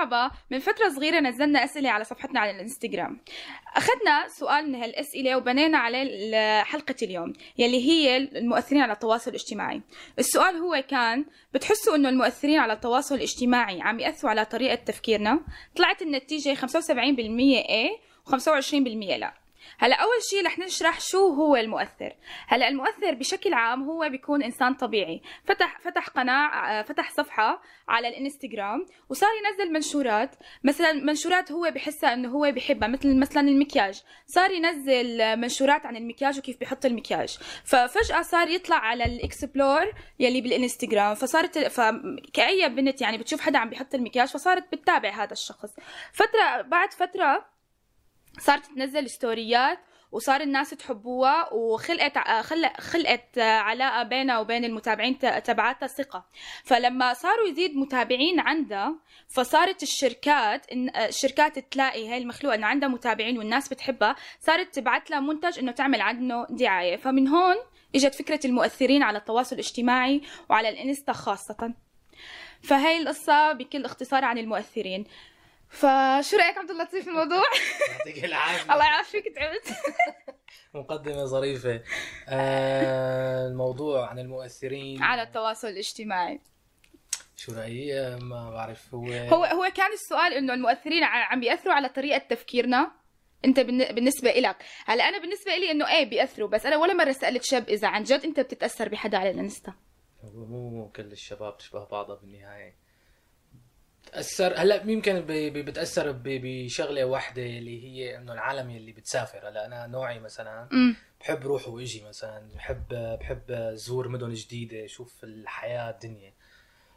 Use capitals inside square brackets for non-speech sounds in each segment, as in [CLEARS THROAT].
مرحبا. من فترة صغيرة نزلنا أسئلة على صفحتنا على الإنستغرام. أخذنا سؤال من هالأسئلة وبنينا عليه حلقة اليوم يلي هي المؤثرين على التواصل الاجتماعي. السؤال هو كان بتحسوا أنه المؤثرين على التواصل الاجتماعي عم يأثروا على طريقة تفكيرنا؟ طلعت النتيجة 75% A و25% لا. هلا أول شيء رح نشرح شو هو المؤثر. هلا المؤثر بشكل عام هو بيكون إنسان طبيعي. فتح فتح قناه فتح صفحة على الإنستغرام وصار ينزل منشورات. مثلا منشورات هو بحسها إنه هو بحبها مثل مثلا المكياج. صار ينزل منشورات عن المكياج وكيف بيحط المكياج. ففجأة صار يطلع على الإكسبلور يلي بالإنستغرام. فصارت فكأي بنت يعني بتشوف حدا عم بيحط المكياج فصارت بتتابع هذا الشخص. فتره بعد فترة صارت تنزل ستوريات وصار الناس تحبوها وخلقت خلقت علاقة بينها وبين المتابعين تبعاتها ثقة. فلما صاروا يزيد متابعين عندها فصارت الشركات الشركات تلاقي هاي المخلوقة إنه عندها متابعين والناس بتحبها صارت تبعت لها منتج إنه تعمل عنه دعاية. فمن هون إجت فكرة المؤثرين على التواصل الاجتماعي وعلى الإنستا خاصة. فهي القصة بكل اختصار عن المؤثرين. فشو رأيك عبد اللطيف في الموضوع؟ يعطيك العافية. [LAUGHS] الله يعافيك تعبت [LAUGHS] مقدمة ظريفة. آه الموضوع عن المؤثرين. على التواصل الاجتماعي. شو رأيي؟ ما بعرف هو هو هو كان السؤال إنه المؤثرين عم بياثروا على طريقة تفكيرنا؟ أنت بالنسبة لك هلا أنا بالنسبة لي إنه إيه بيأثروا بس أنا ولا مرة سألت شاب إذا عن جد أنت بتتأثر بحدا على الإنستا. مو كل الشباب تشبه بعضها بالنهاية. تاثر هلا يمكن بتأثر بشغلة واحدة اللي هي إنه العالم اللي بتسافر. هلا أنا نوعي مثلا بحب روح وإجي مثلا بحب بحب زور مدن جديدة أشوف الحياة الدنيا.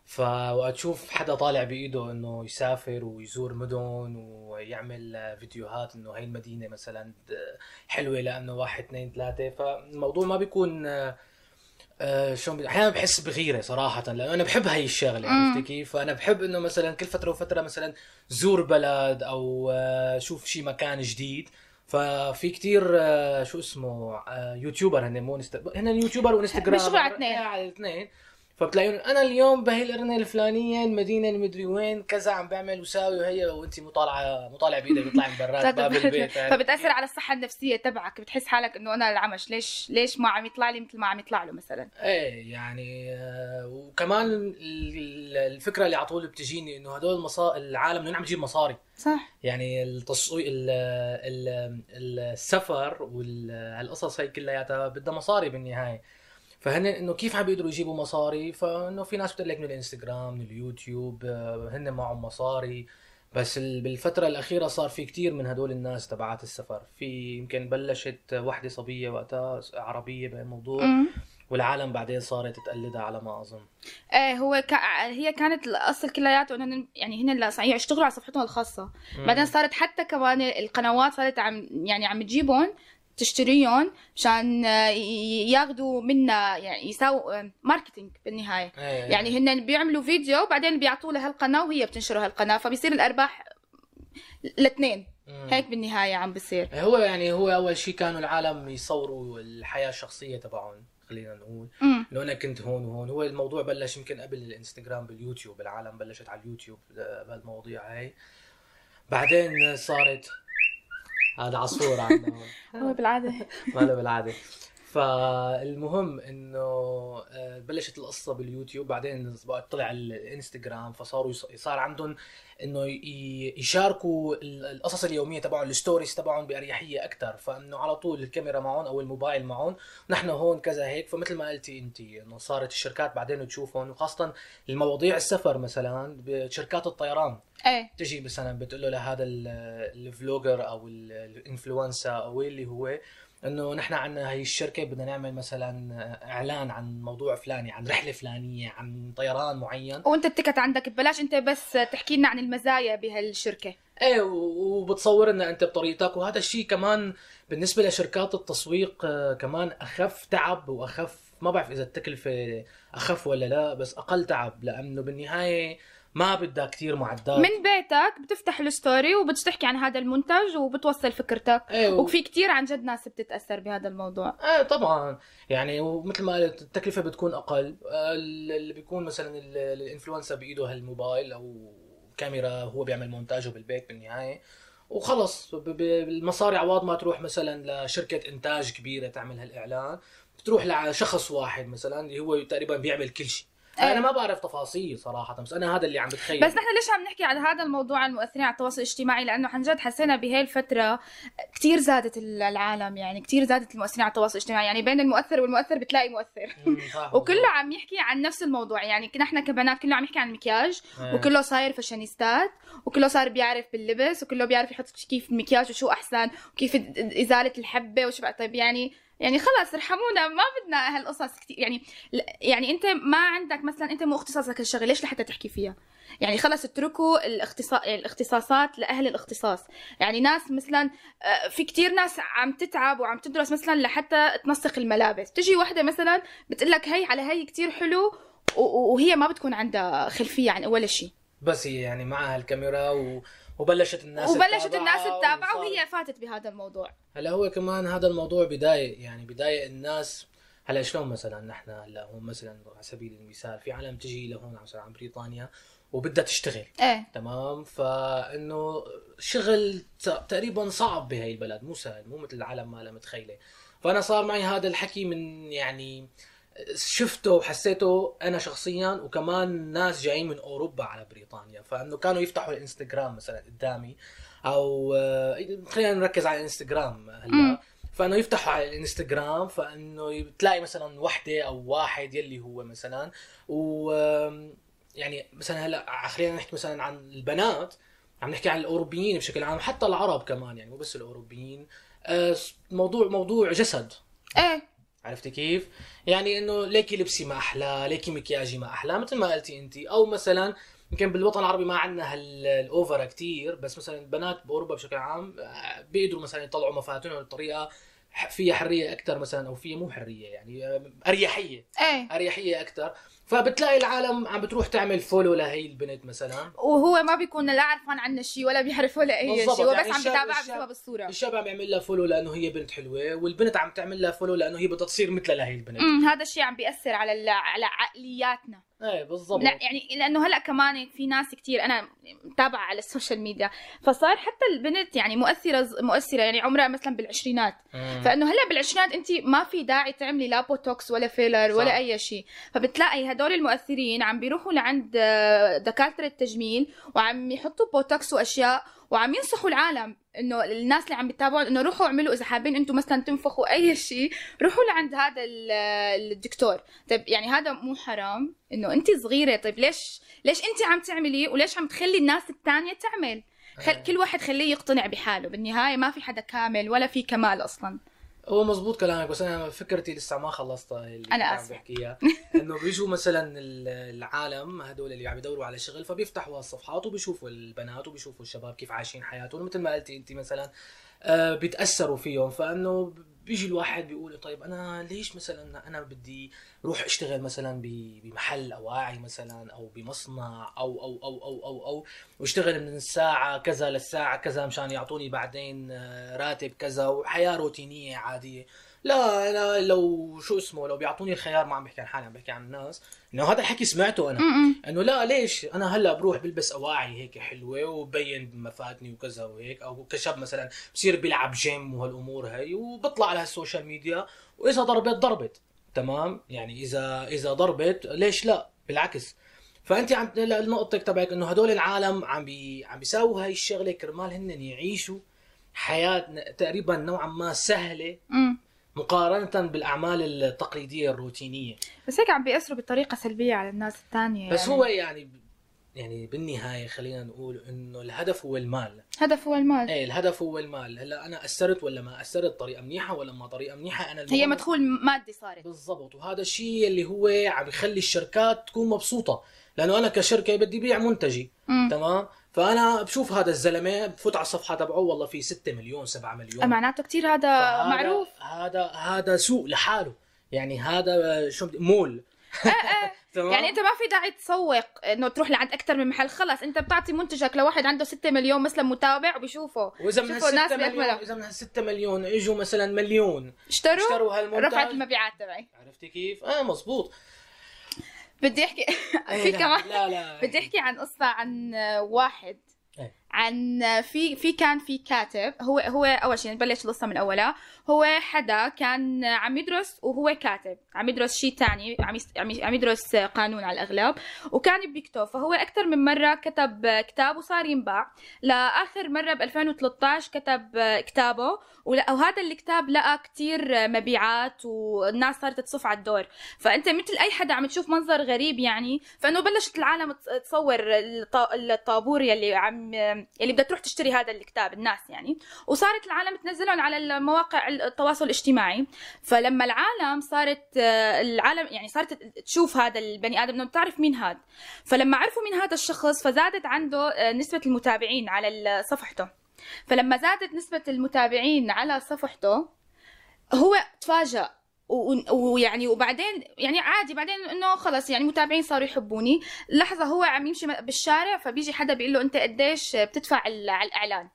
فوقت تشوف حدا طالع بإيده إنه يسافر ويزور مدن ويعمل فيديوهات إنه هاي المدينة مثلا حلوة لأنه واحد اثنين ثلاثة. فالموضوع ما بيكون آه شلون أحيانا بحس بغيرة صراحة لأنه أنا بحب هاي الشغلة عرفتي كيف؟ فأنا بحب إنه مثلا كل فترة وفترة مثلا زور بلد أو آه شوف شيء مكان جديد. ففي كتير آه شو اسمه YouTuber هن مو هن YouTuber وانستغرام. الاثنين على الاثنين. فبتلاقيهم أنا اليوم بهي القرنة الفلانية المدينة المدري وين كذا عم بعمل وساوي وهي وانت مو طالعه مو طالعه بإيدك [LAUGHS] بيطلع من برات باب البيت فبتأثر على الصحة النفسية تبعك بتحس حالك إنه أنا العمش ليش ليش ما عم يطلع لي مثل ما عم يطلع له مثلا؟ إيه يعني وكمان الفكرة اللي على طول بتجيني إنه هدول المصا... العالم من عم يجيب مصاري. صح. يعني التصوير السفر والقصص هي كلياتها بدها مصاري بالنهاية. فهن إنه كيف عم بيقدروا يجيبوا مصاري؟ فإنه في ناس بتقول لك من الإنستغرام من اليوتيوب هن معهم مصاري. بس بالفترة الأخيرة صار في كتير من هدول الناس تبعات السفر. في يمكن بلشت وحدة صبية وقتها عربية بهالموضوع والعالم بعدين صارت تقلدها على ما أظن. إيه هو ك... هي كانت الأصل كلياته إنه يعني هن صحيح يشتغلوا على صفحتهم الخاصة. مم. بعدين صارت حتى كمان القنوات صارت عم يعني عم تجيبهم. تشتريهم مشان ياخذوا منا يعني يساووا marketing بالنهاية. أيه يعني هن بيعملوا فيديو وبعدين بيعطوا لها القناه وهي بتنشر هالقناة فبيصير الأرباح الاثنين. هيك بالنهاية عم بصير هو يعني هو أول شيء كانوا العالم يصوروا الحياة الشخصية تبعهم خلينا نقول. إنه أنا كنت هون وهون. هو الموضوع بلش يمكن قبل الإنستغرام باليوتيوب العالم بلشت على اليوتيوب بهالمواضيع هاي. بعدين صارت هذا عصفور عندنا [LAUGHS] هو بالعادة. [LAUGHS] ما بالعادة. فالمهم إنه بلشت القصة باليوتيوب بعدين طلع الإنستغرام فصاروا صار عندهم إنه يشاركوا القصص اليومية تبعهم الستوريز تبعهم بأريحية أكثر فإنه على طول الكاميرا معهم أو الموبايل معهم. نحن هون كذا هيك فمثل ما قلتي أنت إنه صارت الشركات بعدين تشوفهم وخاصة المواضيع السفر مثلا بشركات الطيران. إيه. تجي مثلا بتقول له لهذا ال vlogger أو ال influencer أو اللي هو إنه نحن عندنا هي الشركة بدنا نعمل مثلا إعلان عن موضوع فلاني عن رحلة فلانية عن طيران معين. وأنت ال ticket عندك ببلاش أنت بس تحكي لنا عن المزايا بهالشركة. إيه وبتصور لنا أنت بطريقتك. وهذا الشيء كمان بالنسبة لشركات التسويق كمان أخف تعب وأخف ما بعرف إذا التكلفة أخف ولا لا بس أقل تعب. لأنه بالنهاية ما بدها كتير معدات. من بيتك بتفتح ال story وبتحكي عن هذا المنتج وبتوصل فكرتك. إيه وفي كتير عن جد ناس بتتأثر بهذا الموضوع. إيه طبعا. يعني ومثل ما قلت التكلفة بتكون أقل. اللي بيكون مثلا ال influencer بإيده هالموبايل أو كاميرا هو بيعمل مونتاجه بالبيت بالنهاية. وخلص ب- ب- المصاري عوض ما تروح مثلا لشركة إنتاج كبيرة تعمل هالإعلان. بتروح لشخص واحد مثلا اللي هو تقريبا بيعمل كل شيء. إيه. أنا ما بعرف تفاصيل صراحة بس أنا هذا اللي عم بتخيل. بس نحن ليش عم نحكي عن هذا الموضوع عن المؤثرين على التواصل الاجتماعي؟ لأنه عن جد حسينا بهي الفترة كتير زادت العالم يعني كتير زادت المؤثرين على التواصل الاجتماعي. يعني بين المؤثر والمؤثر بتلاقي مؤثر. [LAUGHS] وكله عم يحكي عن نفس الموضوع. يعني نحن كبنات كله عم يحكي عن المكياج إيه. وكله صاير فاشينيستات وكله صار بيعرف باللبس وكله بيعرف يحط كيف المكياج وشو أحسن وكيف إزالة الحبة وشو طيب يعني يعني خلص ارحمونا ما بدنا هالقصص كثير يعني يعني انت ما عندك مثلا انت مو اختصاصك الشغلة ليش لحتى تحكي فيها؟ يعني خلص اتركوا الاختصاص الاختصاصات لأهل الاختصاص. يعني ناس مثلا آه، في كتير ناس عم تتعب وعم تدرس مثلا لحتى تنسق الملابس. تجي واحدة مثلا بتقول لك هي على هي كتير حلو وهي ما بتكون عندها خلفية عن ولا شيء بس هي يعني معها الكاميرا و... وبلشت الناس وبلشت الناس تتابعها وصار- وهي فاتت بهذا الموضوع. هلا هو كمان هذا الموضوع بداية يعني بداية الناس هلا شلون مثلا نحن هلا هون مثلا على سبيل المثال في عالم تجي لهون مثلا عن بريطانيا وبدها تشتغل. إيه. تمام؟ فإنه شغل تقريبا صعب بهي البلد مو سهل مو مثل العالم ما متخيلة. فأنا صار معي هذا الحكي من يعني شفته وحسيته أنا شخصيا وكمان ناس جايين من أوروبا على بريطانيا. فإنه كانوا يفتحوا الإنستغرام مثلا قدامي أو آه، خلينا نركز على الإنستغرام هلا. فإنه يفتحوا على الإنستغرام فإنه تلاقي مثلا وحدة أو واحد يلي هو مثلا. و يعني مثلا هلا خلينا نحكي مثلا عن البنات عم نحكي عن الأوروبيين بشكل عام حتى العرب كمان يعني مو بس الأوروبيين. آه، موضوع موضوع جسد. إيه. عرفتي كيف؟ يعني إنه ليكي لبسي ما أحلى، ليكي مكياجي ما أحلى، مثل ما قلتي انت، أو مثلا يمكن بالوطن العربي ما عندنا هال over كتير بس مثلا البنات بأوروبا بشكل عام آه، بيقدروا مثلا يطلعوا مفاتنهم بطريقة فيها حرية أكثر مثلا أو فيها مو حرية يعني آه، أريحية، إيه. أريحية أكثر، فبتلاقي العالم عم بتروح تعمل follow لهي البنت مثلا. وهو ما بيكون لا عرفان عنا شيء ولا بيعرف ولا أي شيء هو يعني بس عم الشاب- بتابعها الشاب- بسبب الصورة. الشاب عم يعمل لها follow لأنه هي بنت حلوة والبنت عم تعمل لها follow لأنه هي بدها تصير مثل لهي البنت. امم هذا الشيء عم بيأثر على على عقلياتنا. إيه بالضبط لا يعني لأنه هلأ كمان في ناس كتير أنا متابعة على السوشيال ميديا فصار حتى البنت يعني مؤثرة مؤثرة يعني عمرها مثلا بالعشرينات مم. فإنه هلأ بالعشرينات انت ما في داعي تعملي لا بوتوكس ولا filler صح. ولا أي شيء فبتلاقي هدول المؤثرين عم بيروحوا لعند آه، دكاترة التجميل وعم يحطوا بوتوكس وأشياء وعم ينصحوا العالم إنه الناس اللي عم بيتابعوا إنه روحوا اعملوا إذا حابين أنتم مثلا تنفخوا أي شيء روحوا لعند هذا ال- الدكتور. طيب يعني هذا مو حرام إنه انت صغيرة طيب ليش ليش انت عم تعملي وليش عم تخلي الناس الثانية تعمل؟ خل... إيه. كل واحد خليه يقتنع بحاله بالنهاية ما في حدا كامل ولا في كمال أصلا. هو مزبوط كلامك بس أنا فكرتي لسه ما خلصتها اللي عم آسفة. بحكيها [LAUGHS] إنه بيجوا مثلا ال- العالم هدول اللي عم يدوروا على شغل فبيفتحوا الصفحات وبيشوفوا البنات وبيشوفوا الشباب كيف عايشين حياتهم مثل ما قلتي أنت مثلا آه، بيتأثروا فيهم فإنه بيجي الواحد بيقول طيب أنا ليش مثلا أنا بدي روح أشتغل مثلا بمحل اواعي مثلا أو بمصنع أو أو أو أو أو أو واشتغل من الساعة كذا للساعة كذا مشان يعطوني بعدين آه، راتب كذا وحياة روتينية عادية. لا أنا لو شو اسمه لو بيعطوني الخيار ما عم بحكي عن حالي عم بحكي عن الناس. إنه هذا الحكي سمعته أنا. إنه لا ليش؟ أنا هلأ بروح بلبس أواعي هيك حلوة وبين مفاتني وكذا وهيك. أو كشاب مثلا بصير بيلعب جيم وهالأمور هي وبطلع على السوشيال ميديا وإذا ضربت ضربت. تمام؟ يعني إذا إذا ضربت ليش لا؟ بالعكس. فأنت عم نقطتك تبعك إنه هدول العالم عم بي عم بيساووا هاي الشغلة كرمال هن يعيشوا حياه تقريبا نوعا ما سهلة. مقارنة بالأعمال التقليدية الروتينية. بس هيك عم بيأثروا بطريقة سلبية على الناس الثانية بس يعني. هو يعني. يعني بالنهاية خلينا نقول إنه الهدف هو المال. هدف هو المال. إيه الهدف هو المال. هلأ أنا اثرت ولا ما اثرت طريقة منيحة ولا ما طريقة منيحة؟ أنا هي مدخول مادي صارت. بالضبط. وهذا الشيء اللي هو عم يخلي الشركات تكون مبسوطة. لأنه أنا كشركة بدي بيع منتجي م. تمام؟ فأنا بشوف هذا الزلمة بفوت على الصفحة تبعه والله في 6 مليون 7 مليون. معناته كتير هذا معروف. هذا هذا سوق لحاله. يعني هذا شو مول. [LAUGHS] تمام؟ يعني أنت ما في داعي تسوق إنه تروح لعند أكثر من محل. خلص أنت بتعطي منتجك لواحد عنده 6 مليون مثلا متابع وبيشوفه. وإذا من هال ناس 6 مليون. إذا من هال 6 مليون إجوا مثلا مليون. اشتروا؟ اشتروا هالمنتج رفعت المبيعات تبعي. عرفتي كيف؟ آه مزبوط. بدي احكي [LAUGHS] إيه، في لا، كمان لا لا بدي أحكي عن قصة عن واحد إيه. عن في في كان في كاتب هو هو أول شيء نبلش القصة من اولها هو حدا كان عم يدرس وهو كاتب عم يدرس شيء تاني عم عم يدرس قانون على الأغلب وكان بيكتب فهو أكثر من مرة كتب كتاب وصار ينباع لآخر مرة ب 2013 كتب كتابه وهذا الكتاب لقى كتير مبيعات والناس صارت تصف على الدور. فأنت مثل أي حدا عم تشوف منظر غريب يعني. فأنه بلشت العالم تص- تصور الط- الطابور يلي عم يلي بدها تروح تشتري هذا الكتاب الناس يعني. وصارت العالم تنزلهم على المواقع التواصل الاجتماعي. فلما العالم صارت آه، العالم يعني صارت تشوف هذا البني آدم إنه بتعرف مين هذا فلما عرفوا مين هذا الشخص فزادت عنده آه، نسبة المتابعين على صفحته. فلما زادت نسبة المتابعين على صفحته هو تفاجأ. ويعني وبعدين يعني عادي بعدين إنه خلص يعني متابعين صاروا يحبوني. لحظة هو عم يمشي بالشارع فبيجي حدا بيقول له أنت قديش بتدفع على الإعلان.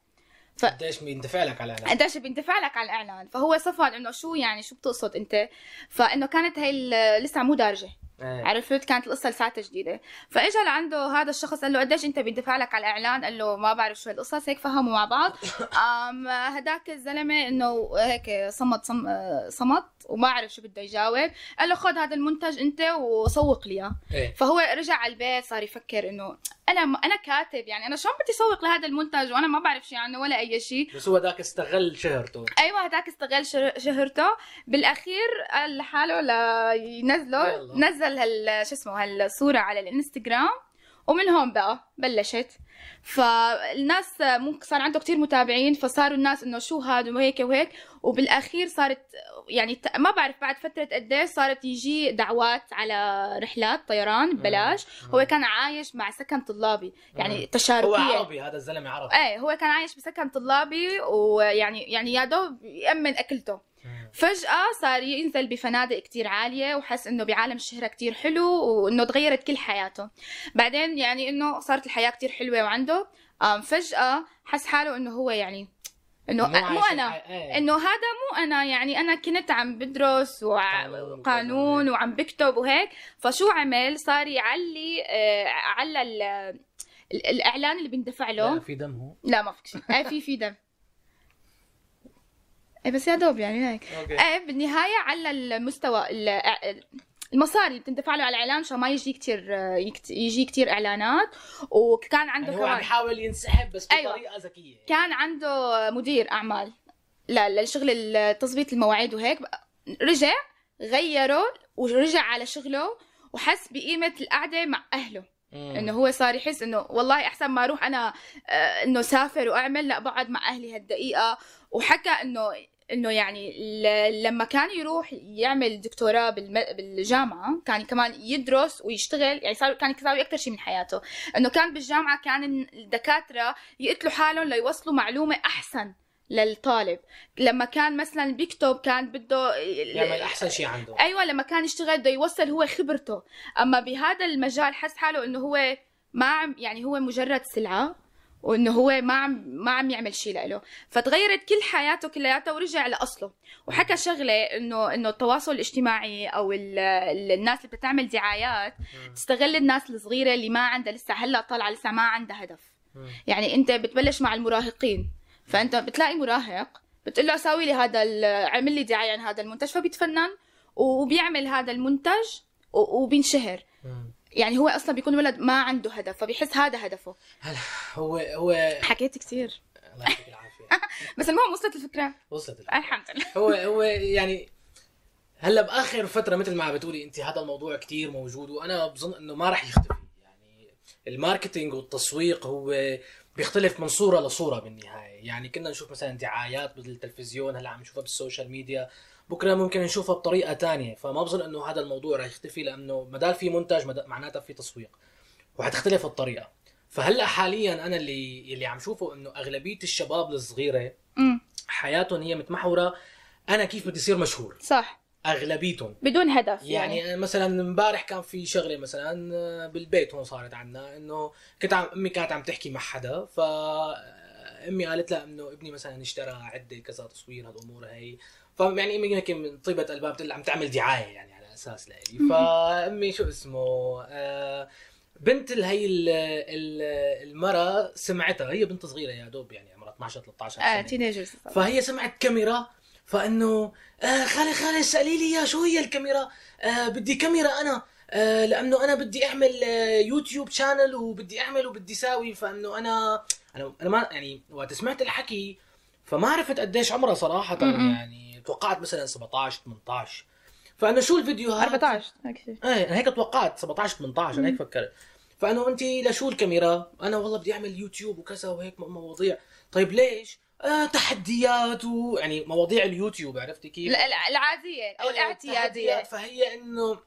قديش بيندفع لك على الإعلان؟ قديش بيندفع لك على الإعلان. فهو صفن إنه شو يعني شو بتقصد أنت؟ فإنه كانت هي لسه مو دارجة. إيه. عرفت؟ كانت القصة لساتها جديدة. فاجى لعنده هذا الشخص قال له قديش أنت بيندفع لك على الإعلان؟ قال له ما بعرف شو القصص هيك فهموا مع بعض. [COUGHS] أم هداك الزلمة إنه هيك صمت صم صمت وما عرف شو بده يجاوب. قال له خذ هذا المنتج أنت وسوق لي إياه. إيه. فهو رجع على البيت صار يفكر إنه أنا أنا كاتب يعني أنا شلون بدي اسوق لهذا المنتج؟ وأنا ما بعرف شيء عنه ولا أي شيء. بس هو ذاك استغل شهرته. أيوه هداك استغل شه- شهرته. بالأخير قال لحاله لينزله يلا. نزل هال شو اسمه هالصورة على الإنستغرام ومن هون بقى بلشت. فالناس ممكن صار عنده كتير متابعين فصاروا الناس إنه شو هذا وهيك وهيك. وبالأخير صارت يعني ما بعرف بعد فترة قديش صارت يجي دعوات على رحلات طيران ببلاش. هو كان عايش مع سكن طلابي يعني هو تشاركية. عربي هذا الزلمة عربي. إيه هو كان عايش بسكن طلابي ويعني يعني يا دوب يأمن أكلته. فجأة صار ينزل بفنادق كتير عالية وحس إنه بعالم الشهرة كتير حلو وإنه تغيرت كل حياته. بعدين يعني إنه صارت الحياة كتير حلوة وعنده. فجأة حس حاله إنه هو يعني إنه مو, أنا. إيه. إنه هذا مو أنا. يعني أنا كنت عم بدرس قانون. وقانون. وعم بكتب وهيك. فشو عمل؟ صار يعلي آه، على ال- ال- الإعلان اللي بيندفع له. لا في دم هو. لا ما فيك شيء. إيه في في دم. إيه بس يا دوب يعني هيك. إيه بالنهاية على المستوى ال- المصاري اللي بتندفع له على الاعلان عشان ما يجي يكت- يجي كتير إعلانات وكان عنده يعني هو عم يحاول ينسحب بس أيوة. بطريقة ذكية. كان عنده مدير أعمال لا للشغل تظبيط المواعيد وهيك رجع غيره ورجع على شغله وحس بقيمة القعدة مع أهله. مم. إنه هو صار يحس إنه والله أحسن ما أروح أنا آه، إنه سافر وأعمل لا بقعد مع أهلي هالدقيقة. وحكى إنه إنه يعني ل- لما كان يروح يعمل دكتوراه بالم- بالجامعة كان كمان يدرس ويشتغل يعني صار كان يساوي أكثر شيء من حياته. إنه كان بالجامعة كان الدكاترة يقتلوا حالهم ليوصلوا معلومة أحسن للطالب. لما كان مثلا بيكتب كان بده يعمل أحسن شيء عنده. أيوه لما كان يشتغل بده يوصل هو خبرته. أما بهذا المجال حس حاله إنه هو ما عم يعني هو مجرد سلعة. وإنه هو ما عم ما عم يعمل شيء له فتغيرت كل حياته كلياتها ورجع لأصله وحكى شغلة انه إنه التواصل الاجتماعي أو ال- ال- الناس اللي بتعمل دعايات. تستغل الناس الصغيرة اللي ما عندها لسه هلأ طالعة لسه ما عندها هدف. يعني أنت بتبلش مع المراهقين فأنت بتلاقي مراهق بتقول له سوي لي هذا أعمل لي دعاية عن هذا المنتج فبيتفنن وبيعمل هذا المنتج وبينشهر. يعني هو أصلا بيكون ولد ما عنده هدف فبيحس هذا هدفه. هلا هو هو حكيت كثير. الله يعطيك العافية. [LAUGHS] بس المهم وصلت الفكرة. وصلت الفكرة. الحمد لله. هو هو يعني هلا بآخر فترة مثل ما بتقولي أنت هذا الموضوع كتير موجود وأنا بظن إنه ما راح يختفي. يعني ال marketing والتسويق هو بيختلف من صورة لصورة بالنهاية. يعني كنا نشوف مثلا دعايات بالتلفزيون هلا عم نشوفها بالسوشيال ميديا. بكرة ممكن نشوفها بطريقة تانية. فما بظن إنه هذا الموضوع راح يختفي لأنه ما دام في منتج معناتها في تسويق. وحتختلف الطريقة. فهلأ حاليا أنا اللي اللي عم شوفه إنه أغلبية الشباب الصغيرة حياتهم هي متمحورة. أنا كيف بدي اصير مشهور؟ صح. أغلبيتهم. بدون هدف يعني, يعني مثلا امبارح كان في شغلة مثلا بالبيت هون صارت عنا إنه كنت عم أمي كانت عم تحكي مع حدا. ف أمي قالت لها إنه ابني مثلا اشترى عدة كذا تصوير هالامور هي. فيعني امي هيك من طيبة بتقول عم تعمل دعاية يعني على الاساس لإلي. فأمي شو اسمه آه بنت هي ال- ال- المرة سمعتها هي بنت صغيرة يا دوب يعني عمرها 12 13 آه سنة. teenagers فهي سمعت كاميرا فإنه آه خالي خالي اسالي لي يا شو هي الكاميرا؟ آه بدي كاميرا أنا. آه لأنه أنا بدي أعمل آه YouTube channel وبدي أعمل وبدي ساوي فإنه أنا أنا أنا ما يعني وقت سمعت الحكي فما عرفت قديش عمرها صراحة. يعني. توقعت مثلا 17 18 فانه شو الفيديوهات 14 هيك شيء. إيه أنا هيك توقعت 17 18 أنا هيك فكرت فانه انت لشو الكاميرا؟ أنا والله بدي أعمل يوتيوب وكذا وهيك مواضيع طيب ليش؟ آه تحديات ويعني مواضيع اليوتيوب عرفتي كيف؟ لا- لا- العادية أو إيه، الاعتيادية. فهي إنه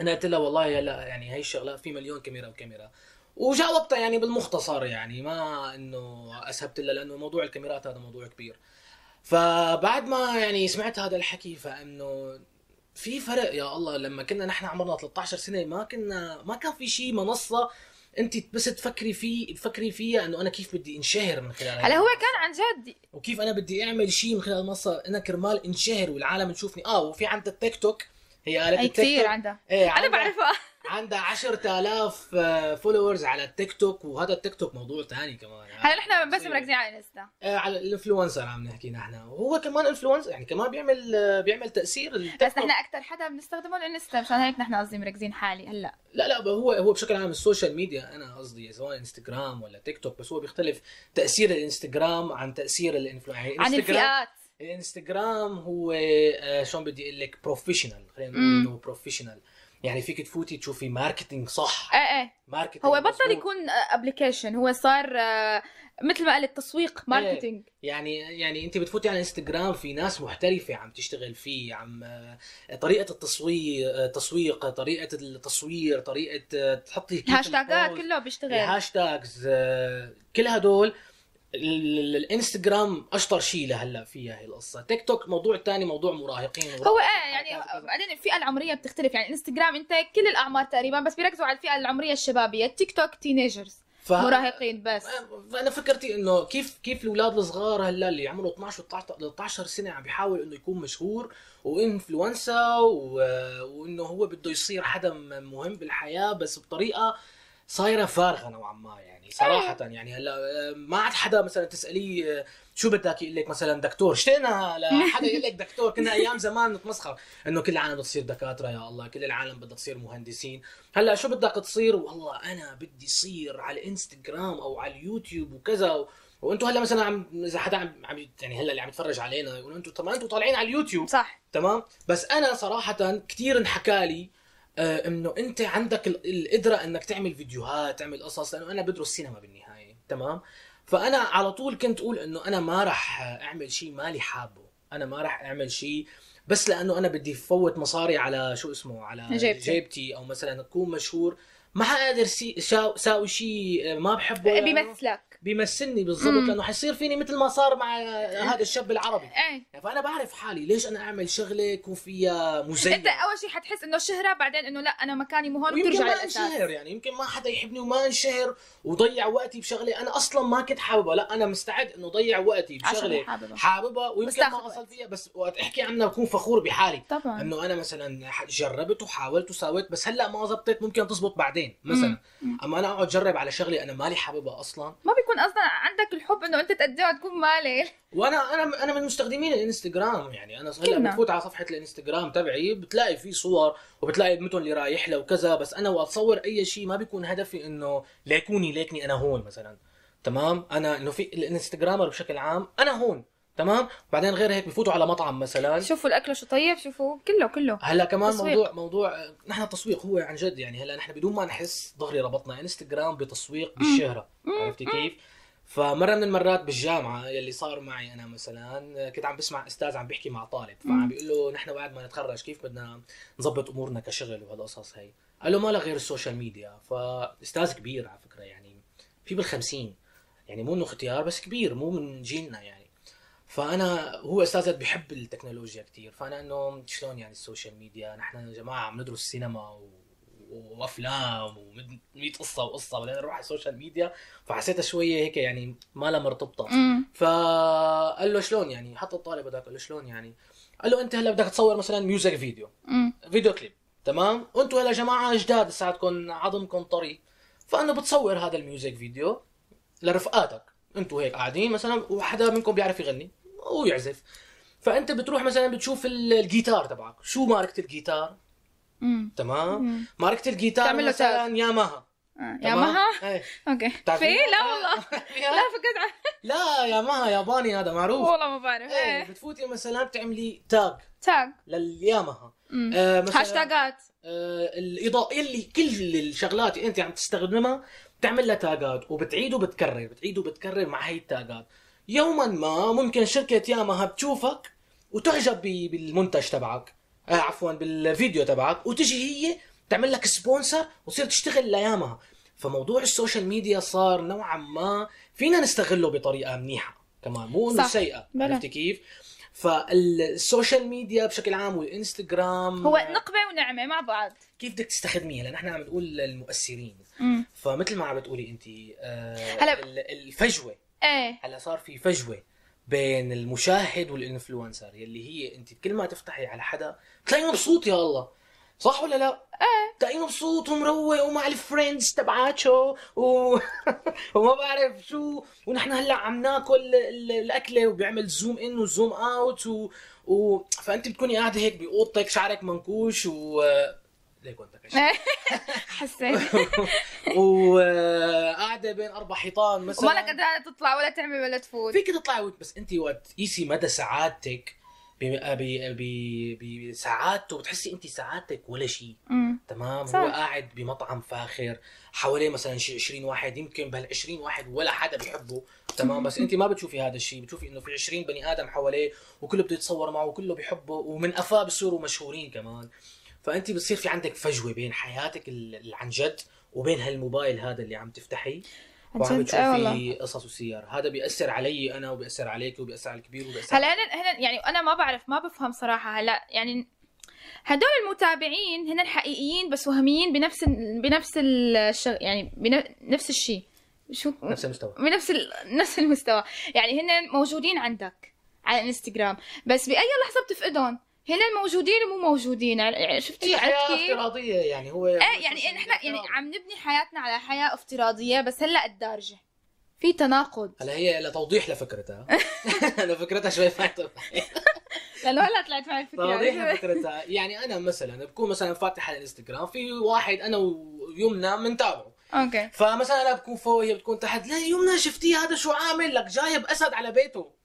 أنا قلت لها والله هلا يعني هي الشغلة في مليون كاميرا وكاميرا وجاوبتها يعني بالمختصر يعني ما إنه أسهبت لها لأنه موضوع الكاميرات هذا موضوع كبير فبعد ما يعني سمعت هذا الحكي فإنه في فرق يا الله لما كنا نحن عمرنا 13 سنة ما كنا ما كان في شيء منصة أنت بس تفكري فيه تفكري فيها إنه أنا كيف بدي انشهر من خلال هلا هو. كان عن جد. وكيف أنا بدي أعمل شيء من خلال المنصة؟ أنا كرمال انشهر والعالم تشوفني. آه وفي عندها التيك توك هي آلة أي كثير عندها. إيه أنا عندها- بعرفها. عندها 10000 followers على التيك توك وهذا التيك توك موضوع ثاني كمان هلا نحن بس. مركزين على الانستا آه، على ال influencer عم نحكي نحن وهو كمان influencer يعني كمان بيعمل آه، بيعمل تأثير بس. نحن أكثر حدا بنستخدمه الانستا مشان هيك نحن قصدي مركزين حالي هلا لا لا هو هو بشكل عام السوشيال ميديا أنا قصدي سواء انستغرام ولا تيك توك بس هو بيختلف تأثير الإنستغرام عن تأثير ال influencer يعني عن الفئات الإنستغرام هو آه، شلون بدي أقول لك professional خلينا نقول. إنه professional يعني فيك تفوتي تشوفي marketing صح. إيه إيه. marketing هو بطل. يكون application هو صار آه، مثل ما قلت تسويق marketing يعني يعني أنت بتفوتي على انستغرام في ناس محترفة عم تشتغل فيه عم آه، طريقة التسويق التسويق طريقة التصوير طريقة آه، تحطي هاشتاجات كله بيشتغل. ال hashtags آه، كل هدول الانستغرام أشطر شيء لهلا فيها هي القصة. تيك توك موضوع تاني موضوع مراهقين هو إيه يعني بعدين الفئة العمرية بتختلف. يعني انستغرام انت كل الأعمار تقريبا بس بيركزوا على الفئة العمرية الشبابية. تيك توك teenagers ف... مراهقين بس. فانا فكرتي إنه كيف كيف الأولاد الصغار هلا اللي عمره 12 و 13 سنة عم بيحاول إنه يكون مشهور وانفلونسا و... وإنه هو بده يصير حدا مهم بالحياة بس بطريقة صايرة فارغة نوعا ما يعني. صراحة يعني هلا آه، ما عاد حدا مثلا تسأليه آه، شو بدك؟ يقول لك مثلا دكتور. اشتقنا لحدا يقول لك دكتور. كنا أيام زمان نتمسخر إنه كل العالم بدها تصير دكاترة يا الله. كل العالم بدها تصير مهندسين. هلا شو بدك تصير؟ والله أنا بدي صير على الانستغرام أو على اليوتيوب وكذا. و... وأنتم هلا مثلا عم إذا حدا عم عم يعني هلا اللي عم يتفرج علينا يقولوا أنتم طب أنتم طالعين على اليوتيوب. صح. تمام؟ بس أنا صراحة كثير انحكى لي إنه أنت عندك ال- القدرة إنك تعمل فيديوهات تعمل قصص لأنه أنا بدرس سينما بالنهاية تمام؟ فأنا على طول كنت أقول إنه أنا ما راح أعمل شيء مالي حابه أنا ما راح أعمل شيء بس لأنه أنا بدي فوت مصاري على شو اسمه على جيبتي. جيبتي أو مثلا أكون مشهور ما حقدر ساوي شيء ما بحبه. لأنه بيمثلك. بيمثلني بالضبط مم. لأنه حيصير فيني مثل ما صار مع هذا الشاب العربي. إيه. فأنا بعرف حالي ليش أنا أعمل شغله يكون فيها مزينة؟ أنت أول شيء حتحس إنه شهرة بعدين إنه لا أنا مكاني مو هون وترجع ما للأساس. انشهر يعني يمكن ما حدا يحبني وما انشهر وضيع وقتي بشغله أنا أصلا ما كنت حاببها لا أنا مستعد إنه ضيع وقتي بشغله حاببها. حاببها بس ويمكن ما وقت. اصل فيها بس وقت أحكي عنها بكون فخور بحالي. طبعا. إنه أنا مثلا جربت وحاولت وسويت بس هلأ ما زبطت ممكن تزبط بعدين مثلا. مم. أما أنا أقعد أجرب على شغله أنا مالي حاببها أصلا. ما بيكون أصلا عندك الحب إنه أنت تقدمها تكون مالي وأنا أنا أنا من مستخدمين الإنستغرام يعني أنا هلا كلنا. بتفوت على صفحة الإنستغرام تبعي بتلاقي في صور وبتلاقي المتن اللي رايح لها وكذا بس أنا وأتصور أي شيء ما بيكون هدفي إنه ليكوني ليكني أنا هون مثلا. تمام؟ أنا إنه في الإنستغرامر بشكل عام أنا هون. تمام؟ بعدين غير هيك بفوتوا على مطعم مثلا. شوفوا الأكل شو طيب شوفوا. كله كله. هلا كمان تسويق. موضوع موضوع نحن التسويق هو عن جد يعني هلا نحن بدون ما نحس دغري ربطنا انستغرام بتسويق بالشهرة. عرفتي كيف؟ فمرة من المرات بالجامعة يلي صار معي أنا مثلا كنت عم بسمع أستاذ عم بيحكي مع طالب. فعم بيقول له نحن بعد ما نتخرج كيف بدنا نظبط أمورنا كشغل وهالقصص هي. قال له ما لها غير ال social media. فأستاذ كبير على فكرة يعني في بالخمسين. يعني مو إنه اختيار بس كبير مو من جيلنا يعني. فأنا هو أستاذ بيحب التكنولوجيا كتير. فأنا إنه شلون يعني ال social media؟ نحن يا جماعة عم ندرس سينما و... وأفلام و100 قصة وقصة بعدين نروح على ال social media. فحسيتها شوية هيك يعني ما لها مرتبطة. فقال له شلون يعني؟ حط الطالب هذاك قال له شلون يعني؟ قال له أنت هلا بدك تصور مثلا music video video clip تمام؟ وأنتم يا جماعة جداد لساتكم عظمكم طري فانه بتصور هذا ال music video لرفقاتك. أنتم هيك قاعدين مثلا وحدا منكم بيعرف يغني. ويعزف. فأنت بتروح مثلا بتشوف ال- الجيتار تبعك. شو ماركة الجيتار؟ امم تمام. مم. ماركة الجيتار مثلا ياماها. آه. ياماها؟ إيه. okay؟ في لا والله. [LAUGHS] فيها؟ لا فكرت لا ياماها ياباني هذا معروف. والله ما بعرف. إيه إيه. بتفوتي مثلا بتعملي tag. tag. للياماها. مم. آه مثلا هاشتاجات. آه الاضاءه اللي كل الشغلات اللي أنت عم تستخدمها بتعمل لها tag ات وبتعيد وبتكرر بتعيد وبتكرر مع هي ال tag ات. يوما ما ممكن شركة ياماها بتشوفك وتعجب بالمنتج تبعك. آه عفوا بالفيديو تبعك. وتجي هي تعمل لك sponsor وتصير تشتغل لياماها. فموضوع ال social media صار نوعا ما فينا نستغله بطريقة منيحة. كمان مو إنه. سيئة. عرفتي كيف؟ فال social media بشكل عام والإنستغرام هو نقمة ونعمة مع بعض. كيف بدك تستخدميها؟ لأن إحنا عم نقول المؤثرين فمثل ما عم بتقولي انت آه هلا- ال- الفجوة. إيه. هلا صار في فجوة بين المشاهد وال influencer يلي هي أنت كل ما تفتحي على حدا تلاقيه مبسوط يا الله. صح ولا لا؟ إيه. تلاقيه مبسوط ومروق ومع ال friends تبعاته و... [LAUGHS] وما بعرف شو. ونحن هلأ عم ناكل ال- الأكلة وبيعمل zoom in و zoom out و... و... فأنت بتكوني قاعدة هيك بأوضتك شعرك منكوش و كشف إيه. [LAUGHS] حسيت. [LAUGHS] وقاعدة بين أربع حيطان مثلا. وما لك قادرة تطلع ولا تعمل ولا تفوت. فيك تطلعي بس انت وقت قيسي مدى سعادتك. بسعادته بتحسي انت سعادتك ولا شيء تمام؟ صح. هو قاعد بمطعم فاخر حواليه مثلا شي 20 واحد يمكن بهال 20 واحد ولا حدا بيحبه. تمام؟ بس انت ما بتشوفي هذا الشيء بتشوفي انه في 20 بني آدم حواليه وكله بده يتصور معه وكله بيحبه ومن قفاه بصيروا مشهورين كمان. فأنت بتصير في عندك فجوة بين حياتك ال- اللي عن جد وبين هالموبايل هذا اللي عم تفتحي. وعم آه. بتشوفي قصص وسير. هذا بيأثر علي أنا وبيأثر عليك وبيأثر على الكبير وبيأثر هلا هنا هنا يعني أنا ما بعرف ما بفهم صراحة. هلا يعني هدول المتابعين هن حقيقيين بس وهميين بنفس ال... بنفس الشغ... يعني بنفس الشيء شو؟ نفس المستوى. بنفس ال... [LAUGHS] نفس المستوى. يعني هن موجودين عندك على الانستغرام. بس بأي لحظة بتفقدهم. هن موجودين ومو موجودين. يعني شفتي حياة؟ افتراضية يعني هو إيه يعني نحن يعني عم نبني حياتنا على حياة افتراضية بس هلأ الدارجة. في تناقض. هلأ هي لتوضيح لفكرتها. [LAUGHS] أنا فكرتها شوي فاتت [LAUGHS] لأنه هلأ طلعت معي توضيح الفكرة لفكرتها. يعني أنا مثلا بكون مثلا فاتح على الإنستغرام في واحد أنا ويمنى بنتابعه okay. فمثلا أنا بكون فوق هي بتكون تحت لا يمنى شفتيه؟ هذا شو عامل؟ لك جايب أسد على بيته.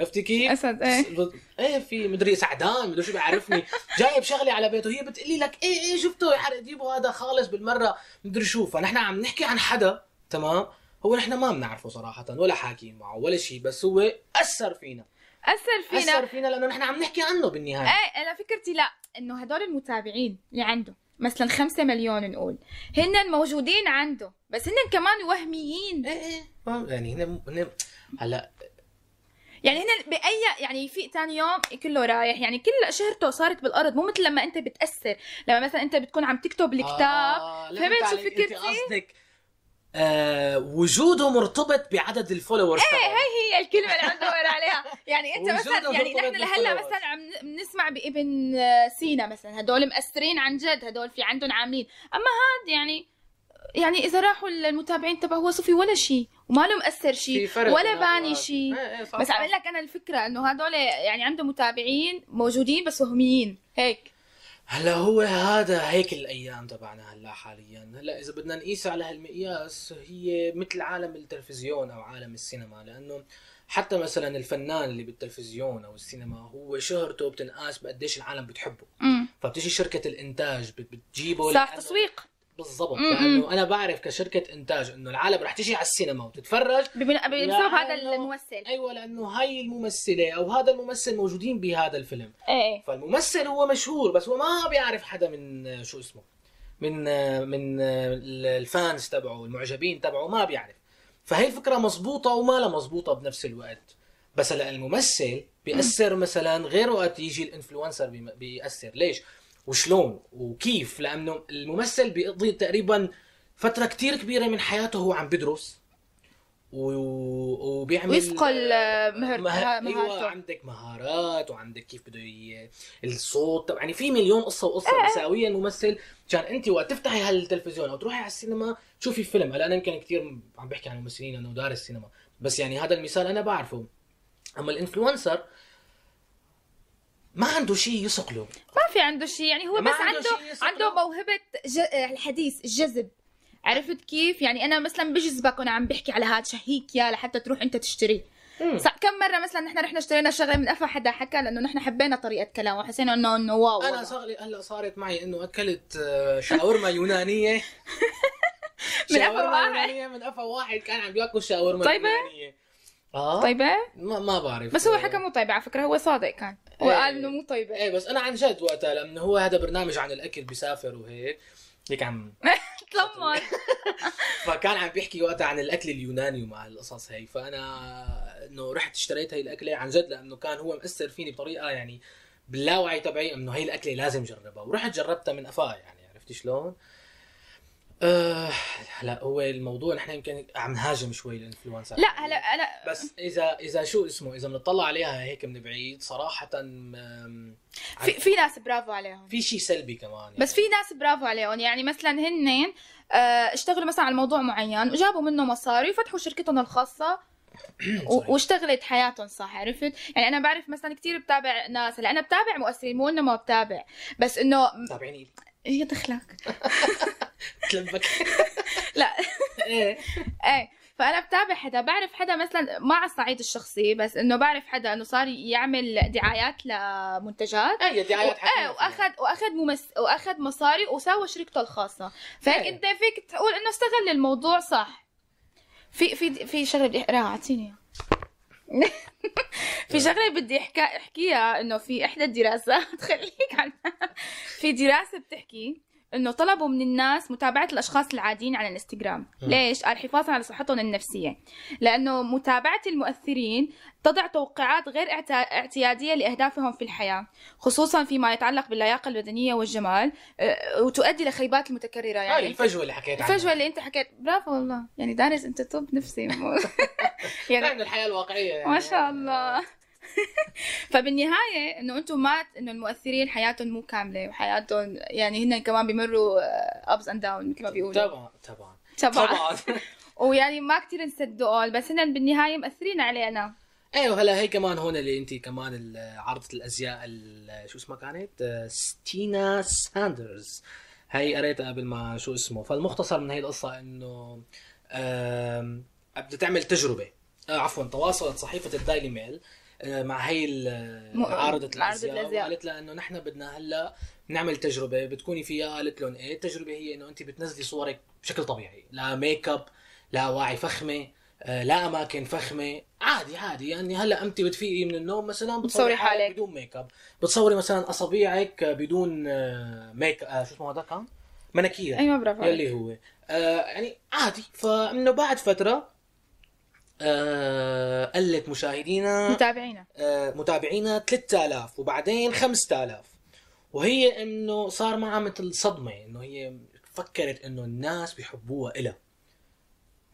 عرفتي كيف؟ اسد إيه. إيه في مدري سعدان مدري شو بيعرفني. [LAUGHS] جايب شغله على بيته هي بتقلي لك إيه إيه شفته يا حرق جيبه هذا خالص بالمرة. مدري شو فنحن عم نحكي عن حدا تمام؟ هو نحن ما بنعرفه صراحة ولا حاكيين معه ولا شيء بس هو أثر فينا. أثر فينا. أثر فينا لأنه نحن عم نحكي عنه بالنهاية. إيه أنا فكرتي لا إنه هدول المتابعين اللي عنده مثلا خمسة مليون نقول هن موجودين عنده بس هن كمان وهميين. إيه إيه؟ يعني هنا هلا يعني هن باي يعني في ثاني يوم كله رايح. يعني كل شهرته صارت بالأرض مو مثل لما أنت بتأثر. لما مثلا أنت بتكون عم تكتب الكتاب. آه فهمت شو. فكرتي؟ انت قصدك؟ آه وجوده مرتبط بعدد الفولورز إيه هي هي الكلمة اللي عم دور عليها. يعني أنت مثلا يعني نحن لهلا. مثلا عم بنسمع بإبن سينا مثلا. هدول مأثرين عن جد. هدول في عندهم عاملين. أما هاد يعني يعني إذا راحوا المتابعين تبعه هو صفي ولا شيء وما له مأثر شيء ولا باني شيء. بس عم لك أنا الفكرة إنه هدول يعني عنده متابعين موجودين بس وهميين. هيك. هلا هو هذا هيك الأيام تبعنا هلا حاليا. هلا إذا بدنا نقيس على هالمقياس هي مثل عالم التلفزيون أو عالم السينما لأنه حتى مثلا الفنان اللي بالتلفزيون أو السينما هو شهرته بتنقاس بقديش العالم بتحبه. امم فبتيجي شركة الإنتاج بت- بتجيبه صح تسويق. بالضبط. لأنه أنا بعرف كشركة إنتاج إنه العالم رح تيجي على السينما وتتفرج. بسبب هذا الممثل. أيوه لأنه هاي الممثلة أو هذا الممثل موجودين بهذا الفيلم. إيه فالممثل هو مشهور بس هو ما بيعرف حدا من شو اسمه من من الفانز تبعه المعجبين تبعه ما بيعرف. فهي الفكرة مزبوطه وما لا مزبوطه بنفس الوقت. بس هلا الممثل بيأثر مثلا غير وقت يجي الإنفلونسر بيأثر. ليش؟ وشلون وكيف لأنه الممثل بيقضي تقريبا فترة كتير كبيرة من حياته هو عم بدرس و- وبيعمل ويسقل آه، مهر مه... مه- أيوه مهارته عندك مهارات وعندك كيف بده ي... الصوت يعني في مليون قصة وقصة إيه. بيساويها الممثل. عشان أنت وقت تفتحي هالتلفزيون أو تروحي على السينما تشوفي فيلم. هلا أنا يمكن كثير عم بحكي عن الممثلين انه دارس سينما. بس يعني هذا المثال أنا بعرفه. أما الإنفلونسر ما عنده شيء يسقله ما في عنده شيء يعني هو بس عنده عنده. عنده موهبة ج... الحديث الجذب عرفت كيف؟ يعني أنا مثلا بجذبك وأنا عم بحكي على هذا شهيك يا لحتى تروح أنت تشتريه كم مرة مثلا نحن رحنا اشترينا شغلة من قفا حدا حكى لأنه نحن حبينا طريقة كلامه وحسينا إنه إنه واو أنا. صار هلأ صارت معي إنه أكلت آه، شاورما يونانية [LAUGHS] من قفا شاورما واحد. من قفا واحد كان عم بياكل شاورما طيبة؟ يونانية آه؟ طيبة؟ ما, ما بعرف. بس هو حكى مو طيبة على فكرة هو صادق كان. هو إيه. قال إنه مو طيبة. إيه بس أنا عن جد وقتها لأنه هو هذا برنامج عن الأكل بيسافر وهيك هيك عم [LAUGHS] تلمر [LAUGHS] فكان عم بيحكي وقتها عن الأكل اليوناني ومع القصص هي. فأنا إنه رحت اشتريت هي الأكلة عن جد لأنه كان هو مأثر فيني بطريقة يعني باللاوعي تبعي إنه هي الأكلة لازم جربها. ورحت جربتها من قفاها يعني عرفتي شلون؟ آه هلا هو الموضوع نحن يمكن عم نهاجم شوي الانفلونسر. لا هلا أنا بس إذا إذا شو اسمه إذا بنطلع عليها هيك من بعيد صراحة في في ناس برافو عليهم. في شيء سلبي كمان يعني. بس في ناس برافو عليهم. يعني مثلا هن آه، اشتغلوا مثلا على موضوع معين وجابوا منه مصاري وفتحوا شركتهم الخاصة. [CLEARS THROAT] واشتغلت حياتهم صح عرفت؟ يعني أنا بعرف مثلا كثير بتابع ناس هلأ أنا بتابع مؤثرين مو إنه ما بتابع بس إنه تابعيني. هي دخلك [LAUGHS] تلبك. لا. إيه. إيه. فأنا بتابع حدا. بعرف حدا مثلا ما على الصعيد الشخصي بس إنه بعرف حدا إنه صار يعمل دعايات لمنتجات. إيه دعايات إيه حكينا فيها. واخذ وأخذ ممس... وأخذ مصاري وسوى شركته الخاصة. فهيك إيه. انت فيك تقول إنه استغل الموضوع صح. في في في شغلة بدي اقراها أعطيني. [LAUGHS] في شغلة بدي احكي أحكيها إنه في إحدى الدراسات [LAUGHS] خليك عنها. في دراسة بتحكي إنه طلبوا من الناس متابعة الأشخاص العاديين على الإنستغرام. م. ليش؟ قال حفاظا على صحتهم النفسية. لأنه متابعة المؤثرين تضع توقعات غير اعت- اعتيادية لأهدافهم في الحياة خصوصا فيما يتعلق باللياقة البدنيه والجمال أه، وتؤدي لخيبات المتكرره هاي يعني الفجوة اللي حكيت عنها. الفجوة اللي أنت حكيت. برافو والله يعني دارس أنت طب نفسي. [LAUGHS] يعني من الحياة الواقعية يعني. ما شاء الله. [LAUGHS] فبالنهاية إنه أنتم ما إنه المؤثرين حياتهم مو كاملة وحياتهم يعني هن كمان بيمروا ups and down مثل ما بيقولوا. طبعا طبعا. طبعا. [LAUGHS] ويعني ما كتير نصدقهم بس هن بالنهاية مأثرين علينا. أيوه هلا هي كمان هون اللي انت كمان عارضه الأزياء ال- شو اسمها كانت؟ آه، ستينا ساندرز. هي قريتها قبل ما شو اسمه. فالمختصر من هي القصة إنه بدها تعمل تجربة. آه عفوا تواصلت صحيفة الدايلي ميل. مع هي عارضة عارضة الأزياء. وقالت لها إنه نحن بدنا هلا نعمل تجربة بتكوني فيها قالت لهم إيه التجربة هي إنه انت بتنزلي صورك بشكل طبيعي لا make up لا أواعي فخمة آه، لا أماكن فخمة عادي عادي يعني هلا انت بتفيقي من النوم مثلا بتصوري حالك حالك. بدون make up بتصوري مثلا اصابيعك بدون آه، make آه، شو اسمه هذا كان مناكير أيوه برافو. يلي هو آه يعني عادي فإنه بعد فترة آه قلت مشاهدينا متابعينا آه متابعينا 3000 وبعدين 5000 وهي إنه صار معها مثل صدمه إنه هي فكرت إنه الناس بيحبوها إلها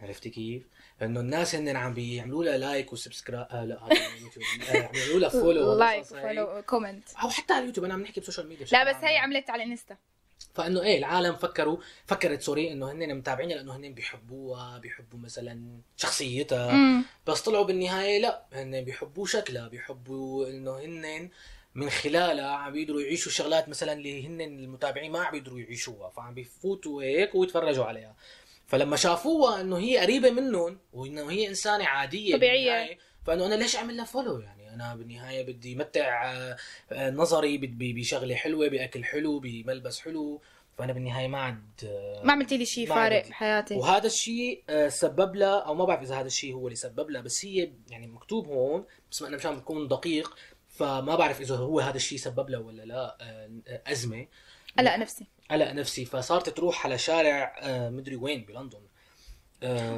عرفتي كيف؟ إنه الناس هن عم بيعملوا لها like و subscribe آه لا هذا يوتيوب آه عم يعملوا لها follow like والقصص هي. follow comment أو حتى على اليوتيوب أنا عم نحكي ب social media لا بس. هي عملت على الانستا فإنه إيه العالم فكروا فكرت sorry إنه هن متابعينها لأنه هن بيحبوها بيحبوا مثلا شخصيتها. امم بس طلعوا بالنهاية لا هن بيحبوا شكلها بيحبوا إنه هن من خلالها عم بيقدروا يعيشوا الشغلات مثلا اللي هن المتابعين ما عم بيقدروا يعيشوها فعم بيفوتوا هيك ويتفرجوا عليها. فلما شافوها إنه هي قريبة منهم وإنه هي إنسانة عادية. بالنهاية، فإنه أنا ليش أعمل لها فولو يعني؟ أنا بالنهاية بدي متع آه، نظري بشغلة حلوة بأكل حلو بملبس حلو فأنا بالنهاية ما عاد آه، ما عملتي لي شيء ما فارق. بحياتي. وهذا الشيء آه، سبب لها أو ما بعرف إذا هذا الشيء هو اللي سبب لها بس هي يعني مكتوب هون بس أنا مشان بكون دقيق فما بعرف إذا هو هذا الشيء سبب لها ولا لا أزمة. قلق نفسي. قلق نفسي فصارت تروح على شارع مدري وين بلندن.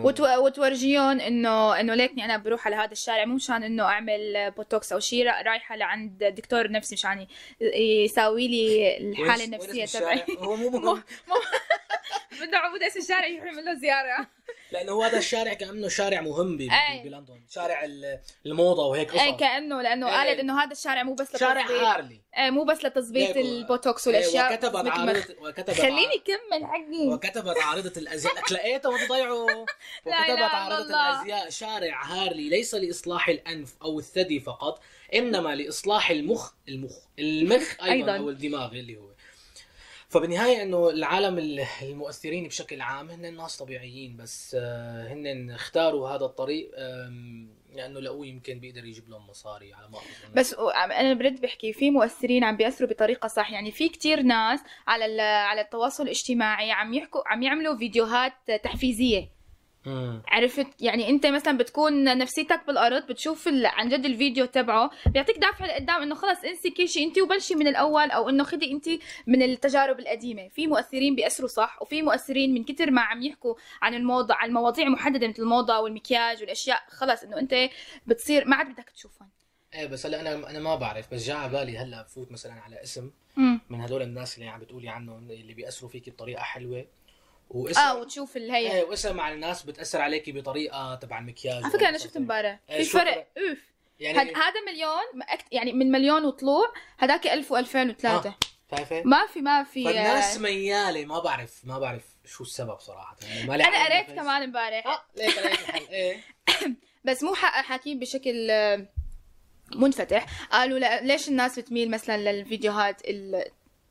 وتو... وتورجيهم انه إنه ليكني أنا بروح على هذا الشارع مو مشان إنه أعمل بوتوكس أو شيء رأ- رايحة لعند دكتور نفسي مشان يساوي لي الحالة النفسية تبعي؟ هو مو [LAUGHS] مهم [LAUGHS] بده عبود اسم الشارع يروح يعمل له زيارة. لأنه هو هذا الشارع كأنه شارع مهم ب-. ب- بلندن شارع ال- الموضة وهيك إيه قصص كأنه لأنه إيه. قالت إنه هذا الشارع مو بس شارع هارلي إيه مو بس لتظبيط إيه، البوتوكس إيه، والأشياء وكتبت. عارضة وكتبت خليني كمل حقي وكتبت عارضة الأزياء لك لقيته وانت ضيعه وكتبت الله. الأزياء شارع هارلي ليس لإصلاح الأنف أو الثدي فقط إنما لإصلاح المخ المخ المخ أيضا, أيضاً. أو الدماغ اللي هو فبالنهاية إنه العالم ال- المؤثرين بشكل عام هن ناس طبيعيين بس آه، هن اختاروا هذا الطريق لأنه لقوه يمكن بيقدر يجيب لهم مصاري على ما أظن. بس أنا برد بحكي في مؤثرين عم بيأثروا بطريقة صح. يعني في كتير ناس على على التواصل الاجتماعي عم يحكوا عم يعملوا فيديوهات تحفيزية. مم. عرفت؟ يعني انت مثلا بتكون نفسيتك بالأرض بتشوف ال- عن جد الفيديو تبعه بيعطيك دافع لقدام إنه خلص انسي كل شيء انت وبلشي من الأول أو إنه خدي انت من التجارب القديمة. في مؤثرين بيأثروا صح وفي مؤثرين من كتر ما عم يحكوا عن الموضه عن مواضيع محددة مثل الموضة والمكياج والأشياء. خلص إنه انت بتصير ما عاد بدك تشوفهم. إيه بس هلأ أنا أنا ما بعرف. بس جاء على بالي هلأ بفوت مثلا على اسم امم من هدول الناس اللي عم بتقولي عنهم اللي بيأثروا فيكي بطريقة حلوة. واسم آه وتشوف اللي هي. إيه واسم على الناس بتأثر عليكي بطريقة تبع المكياج على فكرة أنا شفت امبارح إيه، في فرق؟ أوف. يعني هاد- هذا مليون ما أكت- يعني من مليون وطلوع هداك 1000 و2003 آه. شايفه ما في ما في فالناس آه، ميالة ما بعرف ما بعرف شو السبب صراحة. يعني ما أنا قريت كمان امبارح آه ليك الحل؟ [LAUGHS] إيه. [COUGHS] بس مو حق حاكين بشكل آه، منفتح. قالوا ليش الناس بتميل مثلا للفيديوهات ال...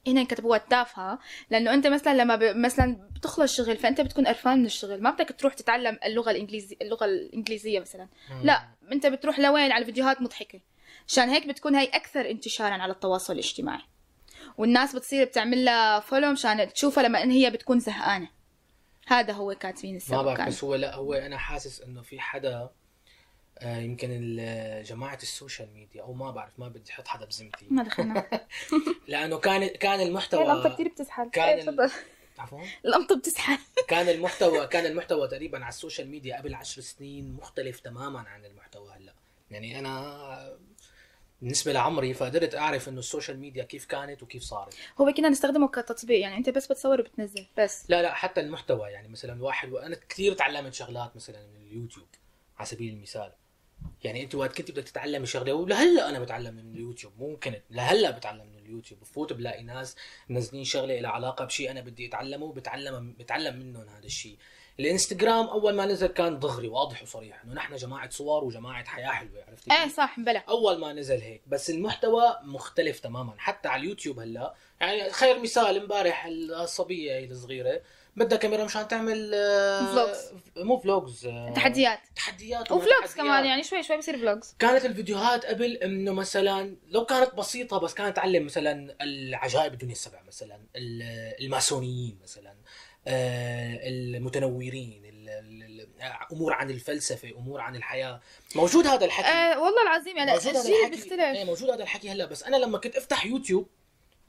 هنا كتبوها التافهه لأنه أنت مثلا لما ب... مثلا بتخلص شغل فأنت بتكون قرفان من الشغل. ما بدك تروح تتعلم اللغة الانجليزيه اللغة الإنجليزية مثلا. لا أنت بتروح لوين؟ على فيديوهات مضحكة. عشان هيك بتكون هي أكثر انتشارا على التواصل الاجتماعي. والناس بتصير بتعمل لها فولو مشان تشوفها لما إن هي بتكون زهقانة. هذا هو كاتبين ما السبب بعرف كان. بس هو لا هو أنا حاسس إنه في حدا يمكن ال- جماعة ال social media أو ما بعرف ما بدي أحط حدا بذمتي ما دخلنا. [LAUGHS] لأنه كان كان المحتوى القمطة كثير بتسحل. كان إيه، ال- عفوا. القمطة بتسحل. كان المحتوى كان المحتوى تقريبا على ال social media قبل عشر سنين مختلف تماما عن المحتوى هلأ. يعني أنا بالنسبة لعمري فقدرت أعرف إنه ال social media كيف كانت وكيف صارت. هو كنا نستخدمه كتطبيق يعني أنت بس بتصور وبتنزل بس. لا لا حتى المحتوى يعني مثلا واحد وأنا كثير تعلمت شغلات مثلا من اليوتيوب على سبيل المثال. يعني انت وقت كنت بدك تتعلمي شغلة ولهلا أنا بتعلم من اليوتيوب مو كنت لهلا بتعلم من اليوتيوب. بفوت بلاقي ناس منزلين شغلة لها علاقة بشيء أنا بدي أتعلمه بتعلم بتعلم منهم هذا الشيء الإنستغرام أول ما نزل كان دغري واضح وصريح إنه نحن جماعة صور وجماعة حياة حلوة عرفتي إيه؟ صح بلا. أول ما نزل هيك بس المحتوى مختلف تماما. حتى على اليوتيوب هلا يعني خير مثال امبارح الصبية هي الصغيرة بدها كاميرا مشان تعمل آه، vlogs. مو vlogs آه، تحديات. تحديات و vlogs. كمان يعني شوي شوي بصير vlogs كانت الفيديوهات قبل إنه مثلا لو كانت بسيطة بس كانت تعلم مثلا العجائب الدنيا السبع مثلا ال- الماسونيين مثلا آه، المتنورين ال- ال- ال- أمور عن الفلسفة أمور عن الحياة. موجود هذا الحكي. آه والله العظيم يعني موجود هذا الجيل الحكي. بيختلف. إيه موجود هذا الحكي هلا بس أنا لما كنت أفتح يوتيوب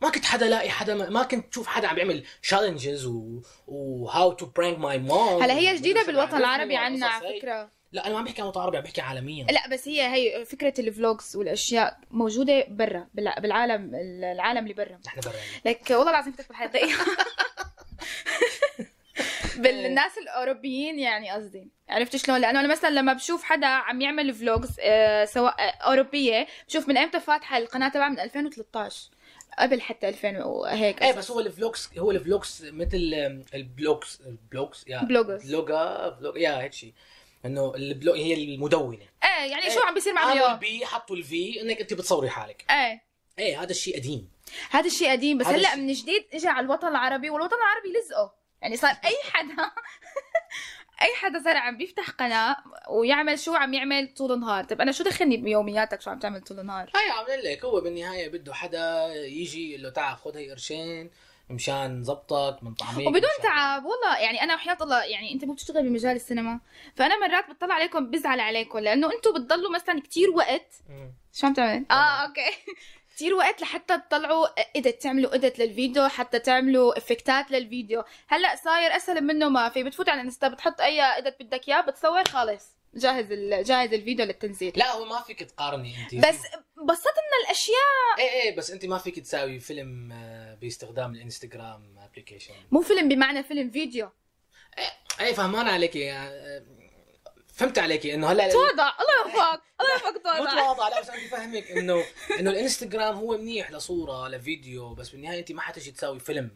ما كنت حدا لاقي حدا ما كنت تشوف حدا عم بيعمل challenges و و how to prank my mom هلا هي جديدة بالوطن العربي عنا على فكرة. لا أنا ما عم بحكي عن الوطن العربي عم بحكي عالميا. لا بس هي هي فكرة ال vlogs والأشياء موجودة برا بالع- بالعالم العالم اللي برا. نحن برا لك والله العظيم بالحياة دقيقه [LAUGHS] بالناس الأوروبيين يعني قصدي. عرفت شلون؟ لأنه أنا مثلا لما بشوف حدا عم يعمل vlogs آه سواء آه، أوروبية بشوف من إمتى فاتحه القناة تبعها من 2013 قبل حتى 2000 وهيك إيه بس هو الفلوكس هو الفلوكس مثل البلوكس البلوكس يا. بلوجرز. بلوجا بلوج يا هيك شيء إنه ال blog هي المدونة. إيه يعني شو إيه. عم بيصير مع عملوا اليوم؟ ال B حطوا ال V إنك أنت بتصوري حالك. إيه. إيه هذا الشيء قديم. هذا الشيء قديم بس هلأ من جديد اجى على الوطن العربي والوطن العربي لزقه. يعني صار أي [LAUGHS] حدا [LAUGHS] أي حدا صار عم بيفتح قناة ويعمل شو عم يعمل طول النهار؟ طب أنا شو دخلني بيومياتك شو عم تعمل طول النهار؟ هاي عم لك هو بالنهاية بده حدا يجي يقول له تعال خذ هي قرشين مشان نظبطك من طعميك وبدون مشان- تعب والله يعني أنا وحياة الله يعني أنت مو بتشتغل بمجال السينما فأنا مرات بطلع عليكم بزعل عليكم لأنه أنتم بتضلوا مثلا كتير وقت. شو عم تعمل؟ آه okay. كتير وقت لحتى تطلعوا edit تعملوا edit للفيديو حتى تعملوا إفكتات للفيديو. هلأ صاير أسهل منه ما في. بتفوت على الإنستا بتحط أي edit بدك إياه بتصور خالص. جاهز جاهز الفيديو للتنزيل. لا هو ما فيك تقارني أنت. بس بسطنا الأشياء إيه إيه بس أنت ما فيك تساوي فيلم آه، باستخدام الإنستغرام application مو فيلم بمعنى فيلم فيديو. اي فهمان عليك يا فهمت عليك إنه هلا تواضع الله يوفقك الله يوفقك مو تواضع تواضع لا بس بدي افهمك إنه إنه الإنستغرام هو منيح لصورة لفيديو بس بالنهاية أنت ما حتجي تساوي فيلم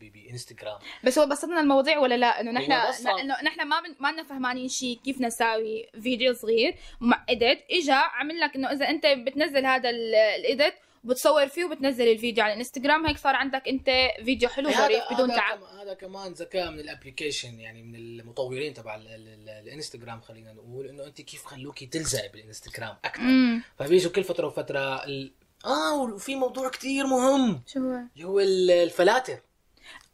بإنستغرام. بس هو بسطنا المواضيع ولا لا؟ إنه نحن. إنه نحن ما بن... ما لنا فهمانين شيء كيف نساوي فيديو صغير. مع edit إجا عمل لك إنه إذا أنت بتنزل هذا ال- ال edit وبتصور فيه وبتنزل الفيديو على الانستغرام. هيك صار عندك انت فيديو حلو ظريف بدون تعب. كم- هذا كمان ذكاء من ال application يعني من المطورين تبع ال- ال- ال- الانستغرام خلينا نقول إنه أنت كيف خلوكي تلزق بالانستغرام أكثر. فبيجوا كل فترة وفترة ال... آه وفي موضوع كتير مهم. شو هو؟ اللي هو ال- الفلاتر.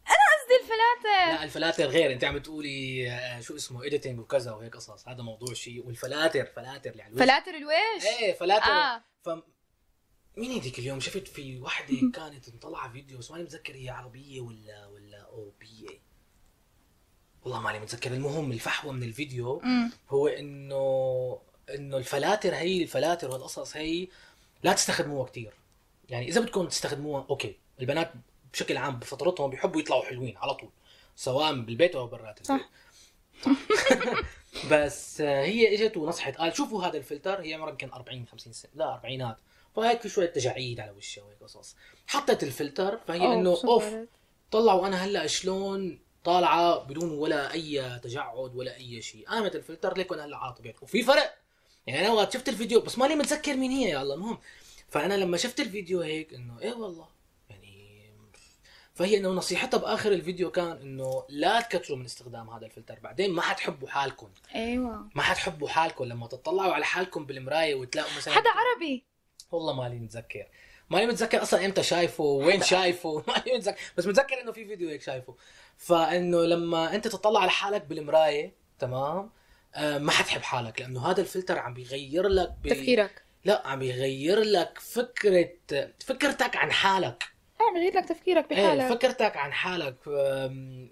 قصدي الفلاتر. لا الفلاتر غير. أنت عم بتقولي آه، شو اسمه editing وكذا وهيك قصص. هذا موضوع شيء. والفلاتر فلاتر اللي على الوجه. فلاتر الوش؟ إيه فلاتر. آه. ف مين هذيك اليوم؟ شفت في وحده كانت مطلعة فيديو بس ماني متذكر هي عربية ولا ولا أوروبية. والله ماني متذكر. المهم الفحوى من الفيديو هو انه إنه الفلاتر هي الفلاتر والقصص هي لا تستخدموها كتير. يعني إذا بدكم تستخدموها okay. البنات بشكل عام بفطرتهم بيحبوا يطلعوا حلوين على طول سواء بالبيت أو برات البيت. صح. [LAUGHS] بس آه، هي إجت ونصحت قال شوفوا هذا الفلتر هي عمرها يمكن 40 50 سنة. لا أربعينات. فهيك في شوية تجاعيد على وشها وهيك قصص. حطت الفلتر فهي إنه أوف طلعوا أنا هلأ شلون طالعة بدون ولا أي تجعد ولا أي شيء. قامت الفلتر ليك وأنا هلأ على طبيعتي وفي فرق؟ يعني أنا وقت شفت الفيديو بس ماني متذكر مين هي يا الله المهم. فأنا لما شفت الفيديو هيك إنه إيه والله يعني فهي إنه نصيحتها بآخر الفيديو كان إنه لا تكتروا من استخدام هذا الفلتر. بعدين ما حتحبوا حالكم. أيوه. ما حتحبوا حالكم. لما تطلعوا على حالكم بالمراية وتلاقوا مثلا حدا عربي. والله مالي متذكر. ماني متذكر أصلا إمتى شايفه وين [LAUGHS] شايفه. [LAUGHS] ماني متذكر. بس متذكر إنه في فيديو هيك شايفه. فإنه لما أنت تطلع على حالك بالمراية تمام؟ آه ما حتحب حالك لأنه هذا الفلتر عم بيغير لك ب... تفكيرك. لا عم بيغير لك فكرة فكرتك عن حالك. آه بغير لك تفكيرك إيه بحالك. فكرتك عن حالك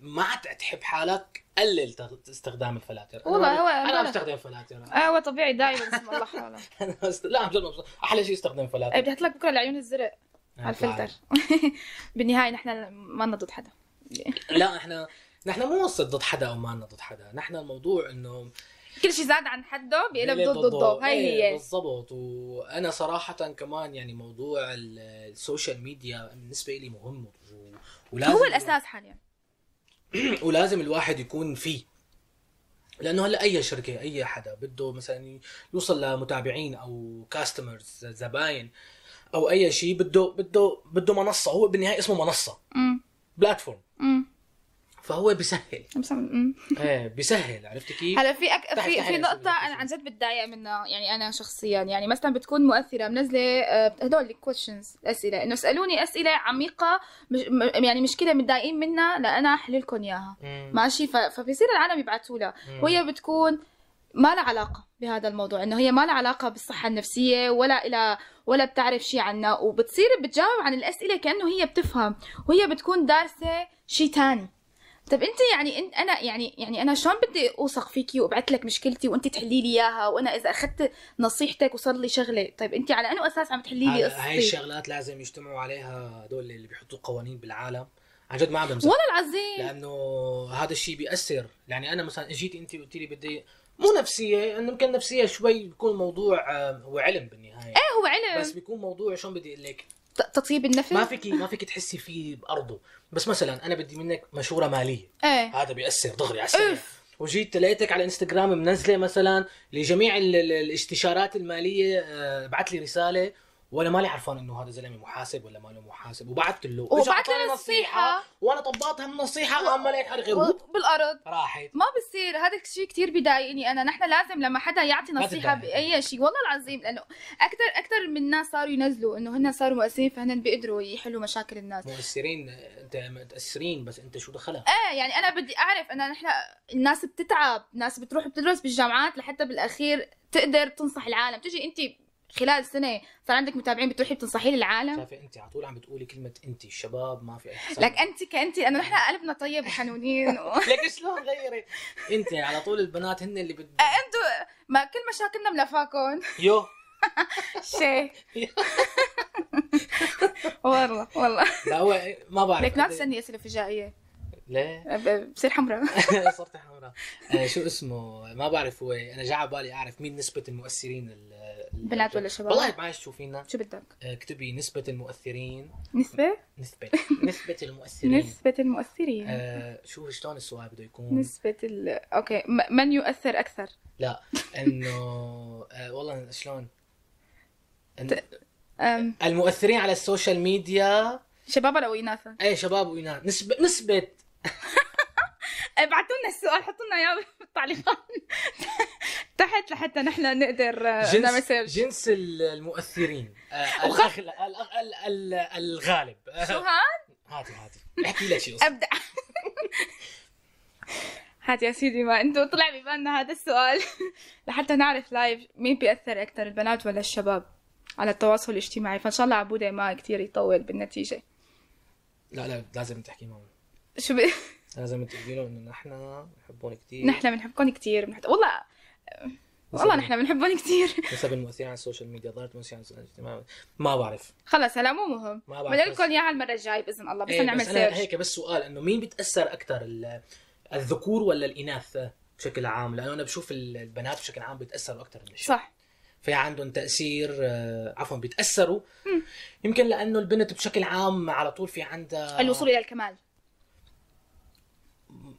ما عاد تحب حالك قلل استخدام الفلاتر. والله هو- أنا أنا- بستخدم فلاتر. آه هو طبيعي دائما بسم الله حاله. [LAUGHS] لا عم جد. أحلى شيء استخدم إيه، فلاتر بدي أحط لك بكرة العيون الزرق على الفلتر. [LAUGHS] بالنهاية نحن ما ضد حدا. لا إحنا نحن مو ضد حدا أو ما ضد حدا. نحن الموضوع إنه كل شيء زاد عن حده بيقلب ضد ضده إيه، هي. بالضبط. وأنا صراحة كمان يعني موضوع ال- ال social media بالنسبة لي مهم. و- ولازم هو الأساس حاليا. [CLEARS THROAT] ولازم الواحد يكون فيه. لأنه هلأ أي شركة أي حدا بده مثلا يوصل لمتابعين أو customers زباين أو أي شيء بده بده بده منصة. هو بالنهاية اسمه منصة. بلاتفورم فهو بيسهل. [LAUGHS] إيه بيسهل عرفت كيف؟ هلا في أك... في في نقطة أنا. عن جد بتضايق منها يعني أنا شخصيا يعني مثلا بتكون مؤثرة منزلة آه، هدول الكويشنز أسئلة إنه اسألوني أسئلة عميقة مش... يعني مشكلة متضايقين منها لأنا أحل لكم إياها. ماشي ف... فبصير العالم يبعثوا لها. وهي بتكون ما لها علاقة بهذا الموضوع إنه هي ما لها علاقة بالصحة النفسية ولا إلى ولا بتعرف شيء عنا وبتصير بتجاوب عن الأسئلة كأنه هي بتفهم وهي بتكون دارسة شيء تاني طب انت يعني انت أنا يعني يعني أنا شلون بدي اوثق فيكي وابعث لك مشكلتي وانت تحلي لي إياها وأنا إذا أخذت نصيحتك وصار لي شغلة؟ طيب انت على أنه أساس عم تحلي لي هذا- هاي قصتي؟ الشغلات لازم يجتمعوا عليها هدول اللي بيحطوا قوانين بالعالم. عن جد ما عم بمزح. والله العظيم. لأنه هذا الشيء بيأثر. يعني أنا مثلا إجيت أنت قلت لي بدي مو نفسية إنه يمكن نفسية شوي بيكون موضوع هو علم بالنهاية. إيه هو علم. بس بيكون موضوع شلون بدي أقول لك؟ تطيب النفس؟ ما فيك ما فيك تحسي فيه بارضه بس مثلا أنا بدي منك مشورة مالية. إيه. هذا بيأثر دغري على السريع. وجيت لقيتك على إنستغرام منزلة مثلا لجميع ال- ال- الاستشارات المالية آه، بعت لي رسالة وأنا مالي عرفان إنه هذا زلمة محاسب ولا ما له محاسب. وبعت له. وبعت لي أعطاني نصيحة. وأنا طبقتها من النصيحه قام لقيت حالي غير بالأرض. راحت. ما بصير. هذا الشيء كثير بضايقني أنا. نحن لازم لما حدا يعطي نصيحة. بأي شيء والله العظيم لأنه أكثر أكثر من الناس صاروا ينزلوا إنه هن صاروا مؤثرين فهن بيقدروا يحلوا مشاكل الناس. مؤثرين أنت متأثرين بس أنت شو دخلها إيه يعني أنا بدي أعرف انا نحن الناس بتتعب ناس بتروح بتدرس بالجامعات لحتى بالأخير تقدر تنصح العالم. تجي أنت خلال سنة صار عندك متابعين بتروحي بتنصحي للعالم شايفة انت على طول عم بتقولي كلمة انت الشباب ما في لك انت كانت انا نحن قلبنا طيب وحنونين و... [LAUGHS] لك شلون غيري؟ انت على طول البنات هن اللي بد أنتوا ما كل مشاكلنا ملفاكم يو. [LAUGHS] شيء [LAUGHS] والله والله. لا هو ما بعرف. لك ما تستني أسئلة فجائية. ليه؟ بصير حمراء صرت حمراء شو اسمه ما بعرف هو أنا جا على بالي أعرف مين نسبة المؤثرين ال- ال- بنات ولا شباب؟ والله معلش تشوفينا شو بدك؟ آه، اكتبي نسبة المؤثرين نسبة؟ نسبة نسبة المؤثرين نسبة المؤثرين آه شو شلون السؤال بده يكون؟ نسبة ال okay من يؤثر أكثر؟ لا إنه آه والله شلون؟ إن- أم، المؤثرين على ال social media شبابا أو اناثا؟ اي شباب وإناث نسبة [LAUGHS] نسبة ابعتوا لنا السؤال حطوا لنا إياه بالتعليقات [LAUGHS] تحت لحتى نحن نقدر آه، جنس جنس المؤثرين. آه وخ- الغالب. شو هاد؟ هاتي هاتي. احكي لك شيء. أبدأ. هات يا سيدي ما أنتوا طلع ببالنا هذا السؤال. [LAUGHS] لحتى نعرف لايف مين بيأثر أكثر البنات ولا الشباب على التواصل الاجتماعي؟ فإن شاء الله عبودة ما كتير يطول بالنتيجة. لا لا لازم تحكي معه شو ب... لازم تقولي له انه نحن بنحبهم كثير نحن بنحبكم بنحب... والله والله نحن بنحبهم كتير [LAUGHS] نسب المؤثرين على ال social media ظهرت المؤثرين على ال social media ما بعرف. خلص هلا مو مهم. ما بعرف بنقول بس- لكم إياها المرة الجاية بإذن الله بس إيه نعمل بس هيك بس سؤال إنه مين بيتأثر أكثر ال- الذكور ولا الإناث بشكل عام؟ لأنه أنا بشوف ال- البنات بشكل عام بيتأثروا أكثر من الشباب. صح. في عندهم تأثير آه، عفوا بيتأثروا. يمكن لأنه البنت بشكل عام على طول في عندها الوصول إلى الكمال.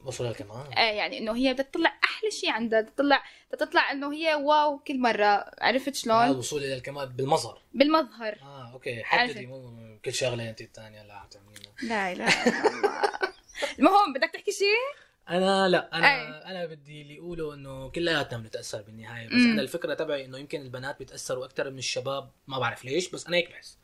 وصولها كمان إيه يعني إنه هي بدها تطلع أحلى شيء عندها بدها تطلع بدها تطلع إنه هي wow كل مرة. عرفت آه، شلون الوصول إلى الكمال بالمظهر. بالمظهر. آه okay. حددي مو كل شغلة أنت الثانية لا تعملينها لا الله. [LAUGHS] المهم بدك تحكي شيء أنا لا أنا أي. أنا بدي اللي يقولوا إنه كلياتنا بنتأثر بالنهاية. بس مم. أنا الفكرة تبعي إنه يمكن البنات بيتاثروا أكثر من الشباب ما بعرف ليش بس أنا هيك بحس.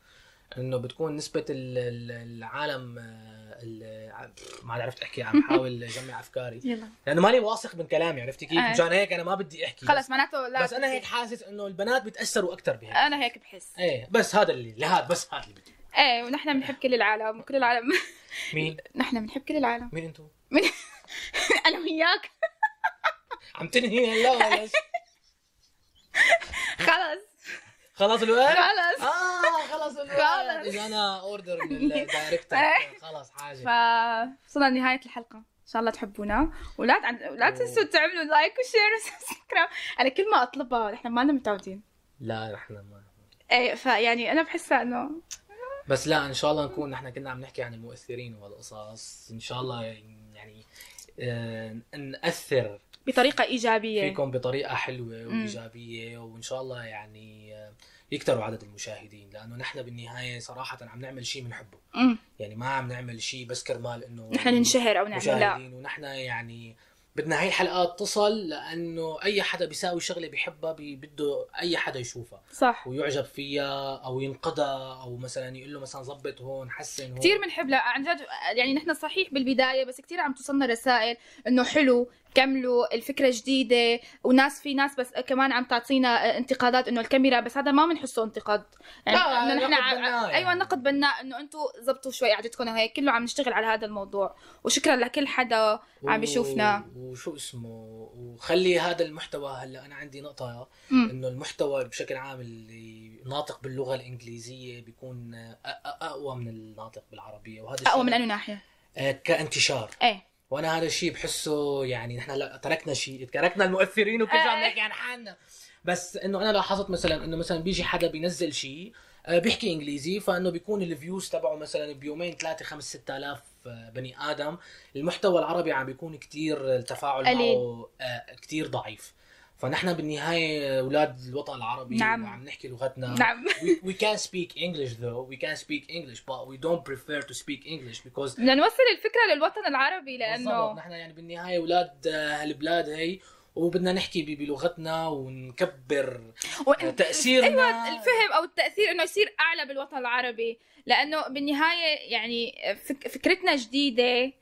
إنه بتكون نسبة ال- ال- العالم آه، ال- ما عرفت أحكي عم [LAUGHS] بحاول أجمع أفكاري. يلا. لأنه ماني واثق من كلامي عرفتي كيف؟ أي. مشان هيك أنا ما بدي أحكي. خلص معناته لا بس أنا هيك حاسس إنه البنات بيتاثروا أكثر بهيك. أنا هيك بحس. إيه بس هذا اللي لهذا بس هذا اللي بدي. إيه ونحن بنحب كل العالم وكل العالم. [LAUGHS] مين؟ نحن بنحب كل العالم. مين أنتم [LAUGHS] أنا وياك. عم تنهي هلا؟ خلص. خلاص الوقت؟ خلص آه خلاص الوقت. خلص. اجانا order من [LAUGHS] ال director. إيه. خلاص حاجة. فوصلنا لنهاية الحلقة. إن شاء الله تحبونا. ولا. لا تنسوا تعملوا like و share و subscribe أنا كل ما اطلبها نحن ما لنا متعودين. لا نحن ما إيه فيعني أنا بحسها إنه بس لا إن شاء الله نكون نحن كنا عم نحكي عن المؤثرين وهالقصص إن شاء الله يعني آه، نأثر بطريقة إيجابية. فيكم بطريقة حلوة وإيجابية وإن شاء الله يعني يكتروا عدد المشاهدين لأنه نحن بالنهاية صراحة عم نعمل شيء بنحبه. يعني ما عم نعمل شيء بس كرمال إنه نحن ننشهر أو نعمل لا. مشاهدين ونحن يعني بدنا هاي الحلقات تصل لأنه أي حدا بيساوي شغلة بيحبها بي- بده أي حدا يشوفها. صح. ويعجب فيها أو ينقدها أو مثلا يقول له مثلا ظبط هون حسن هون. كثير بنحب لا عن جد يعني نحن صحيح بالبداية بس كثير عم توصلنا رسائل إنه حلو كملوا الفكرة جديدة وناس في ناس بس كمان عم تعطينا انتقادات إنه الكاميرا بس هذا ما بنحسه انتقاد. يعني لا، نحن نقد عم- بناء يعني. أيوه نقد بناء إنه أنتم زبطوا شوي قعدتكم وهيك كله عم نشتغل على هذا الموضوع. وشكرا لكل حدا عم بيشوفنا وشو اسمه وخلي هذا المحتوى هلأ أنا عندي نقطة. إنه المحتوى بشكل عام اللي ناطق باللغة الإنجليزية بيكون أقوى من الناطق بالعربية وهذا أقوى من أنه ناحية. آه، كانتشار. إيه. وأنا هذا الشيء بحسه يعني نحن هلا تركنا شيء تركنا المؤثرين وكل شيء عم إيه. نحكي عن حالنا بس إنه أنا لاحظت مثلا إنه مثلا بيجي حدا بينزل شيء آه، بيحكي إنجليزي فإنه بيكون الفيوز تبعه مثلا بيومين ثلاثة خمس ستة آلاف آه، بني آدم المحتوى العربي عم بيكون كتير التفاعل قليل. معه آه، كتير ضعيف فنحن بالنهاية أولاد الوطن العربي نعم. وعم نحكي لغتنا. نعم. We, we can speak English though. We can speak English but we don't prefer to speak English because بدنا نوصل الفكرة للوطن العربي بالضبط. لأنه نحن يعني بالنهاية أولاد هالبلاد هي وبدنا نحكي بلغتنا ونكبر و... آه، تأثيرنا. أيوه الفهم أو التأثير إنه يصير أعلى بالوطن العربي. لأنه بالنهاية يعني فك... فكرتنا جديدة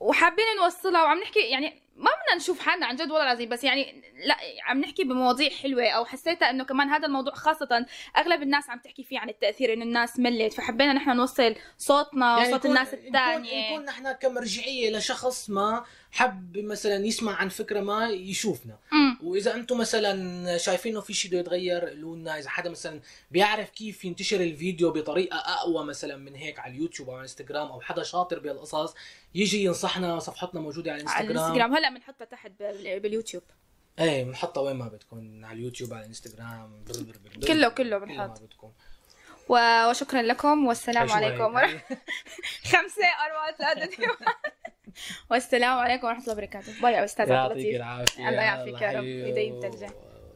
وحابين نوصلها وعم نحكي يعني ما بدنا نشوف حالنا عن جد والله العظيم بس يعني لا عم نحكي بمواضيع حلوة أو حسيتها إنه كمان هذا الموضوع خاصة أغلب الناس عم تحكي فيه عن التأثير إنه الناس ملت فحبينا نحن نوصل صوتنا وصوت يكون- الناس الثانية. نكون نحن كمرجعية لشخص ما حب مثلا يسمع عن فكرة ما يشوفنا. أمم. وإذا أنتم مثلا شايفين إنه في شيء بده يتغير قولوا لنا. إذا حدا مثلا بيعرف كيف ينتشر الفيديو بطريقة أقوى مثلا من هيك على اليوتيوب أو على الإنستغرام أو حدا شاطر بهالقصص يجي ينصحنا صفحتنا موجودة على على الإنستغرام. الإنستغرام. هلا بنحطها تحت باليوتيوب. إيه بنحطها وين ما بدكم على اليوتيوب على الإنستغرام كله كله بنحط. و... وشكرا لكم والسلام عليكم. ورحمة [LAUGHS] خمسة أربعة ثلاثة والسلام عليكم ورحمة الله وبركاته. باي يا أستاذ عبد اللطيف. الله يعافيك يا رب. يديم ترجع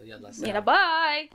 يلا سلام. يلا باي.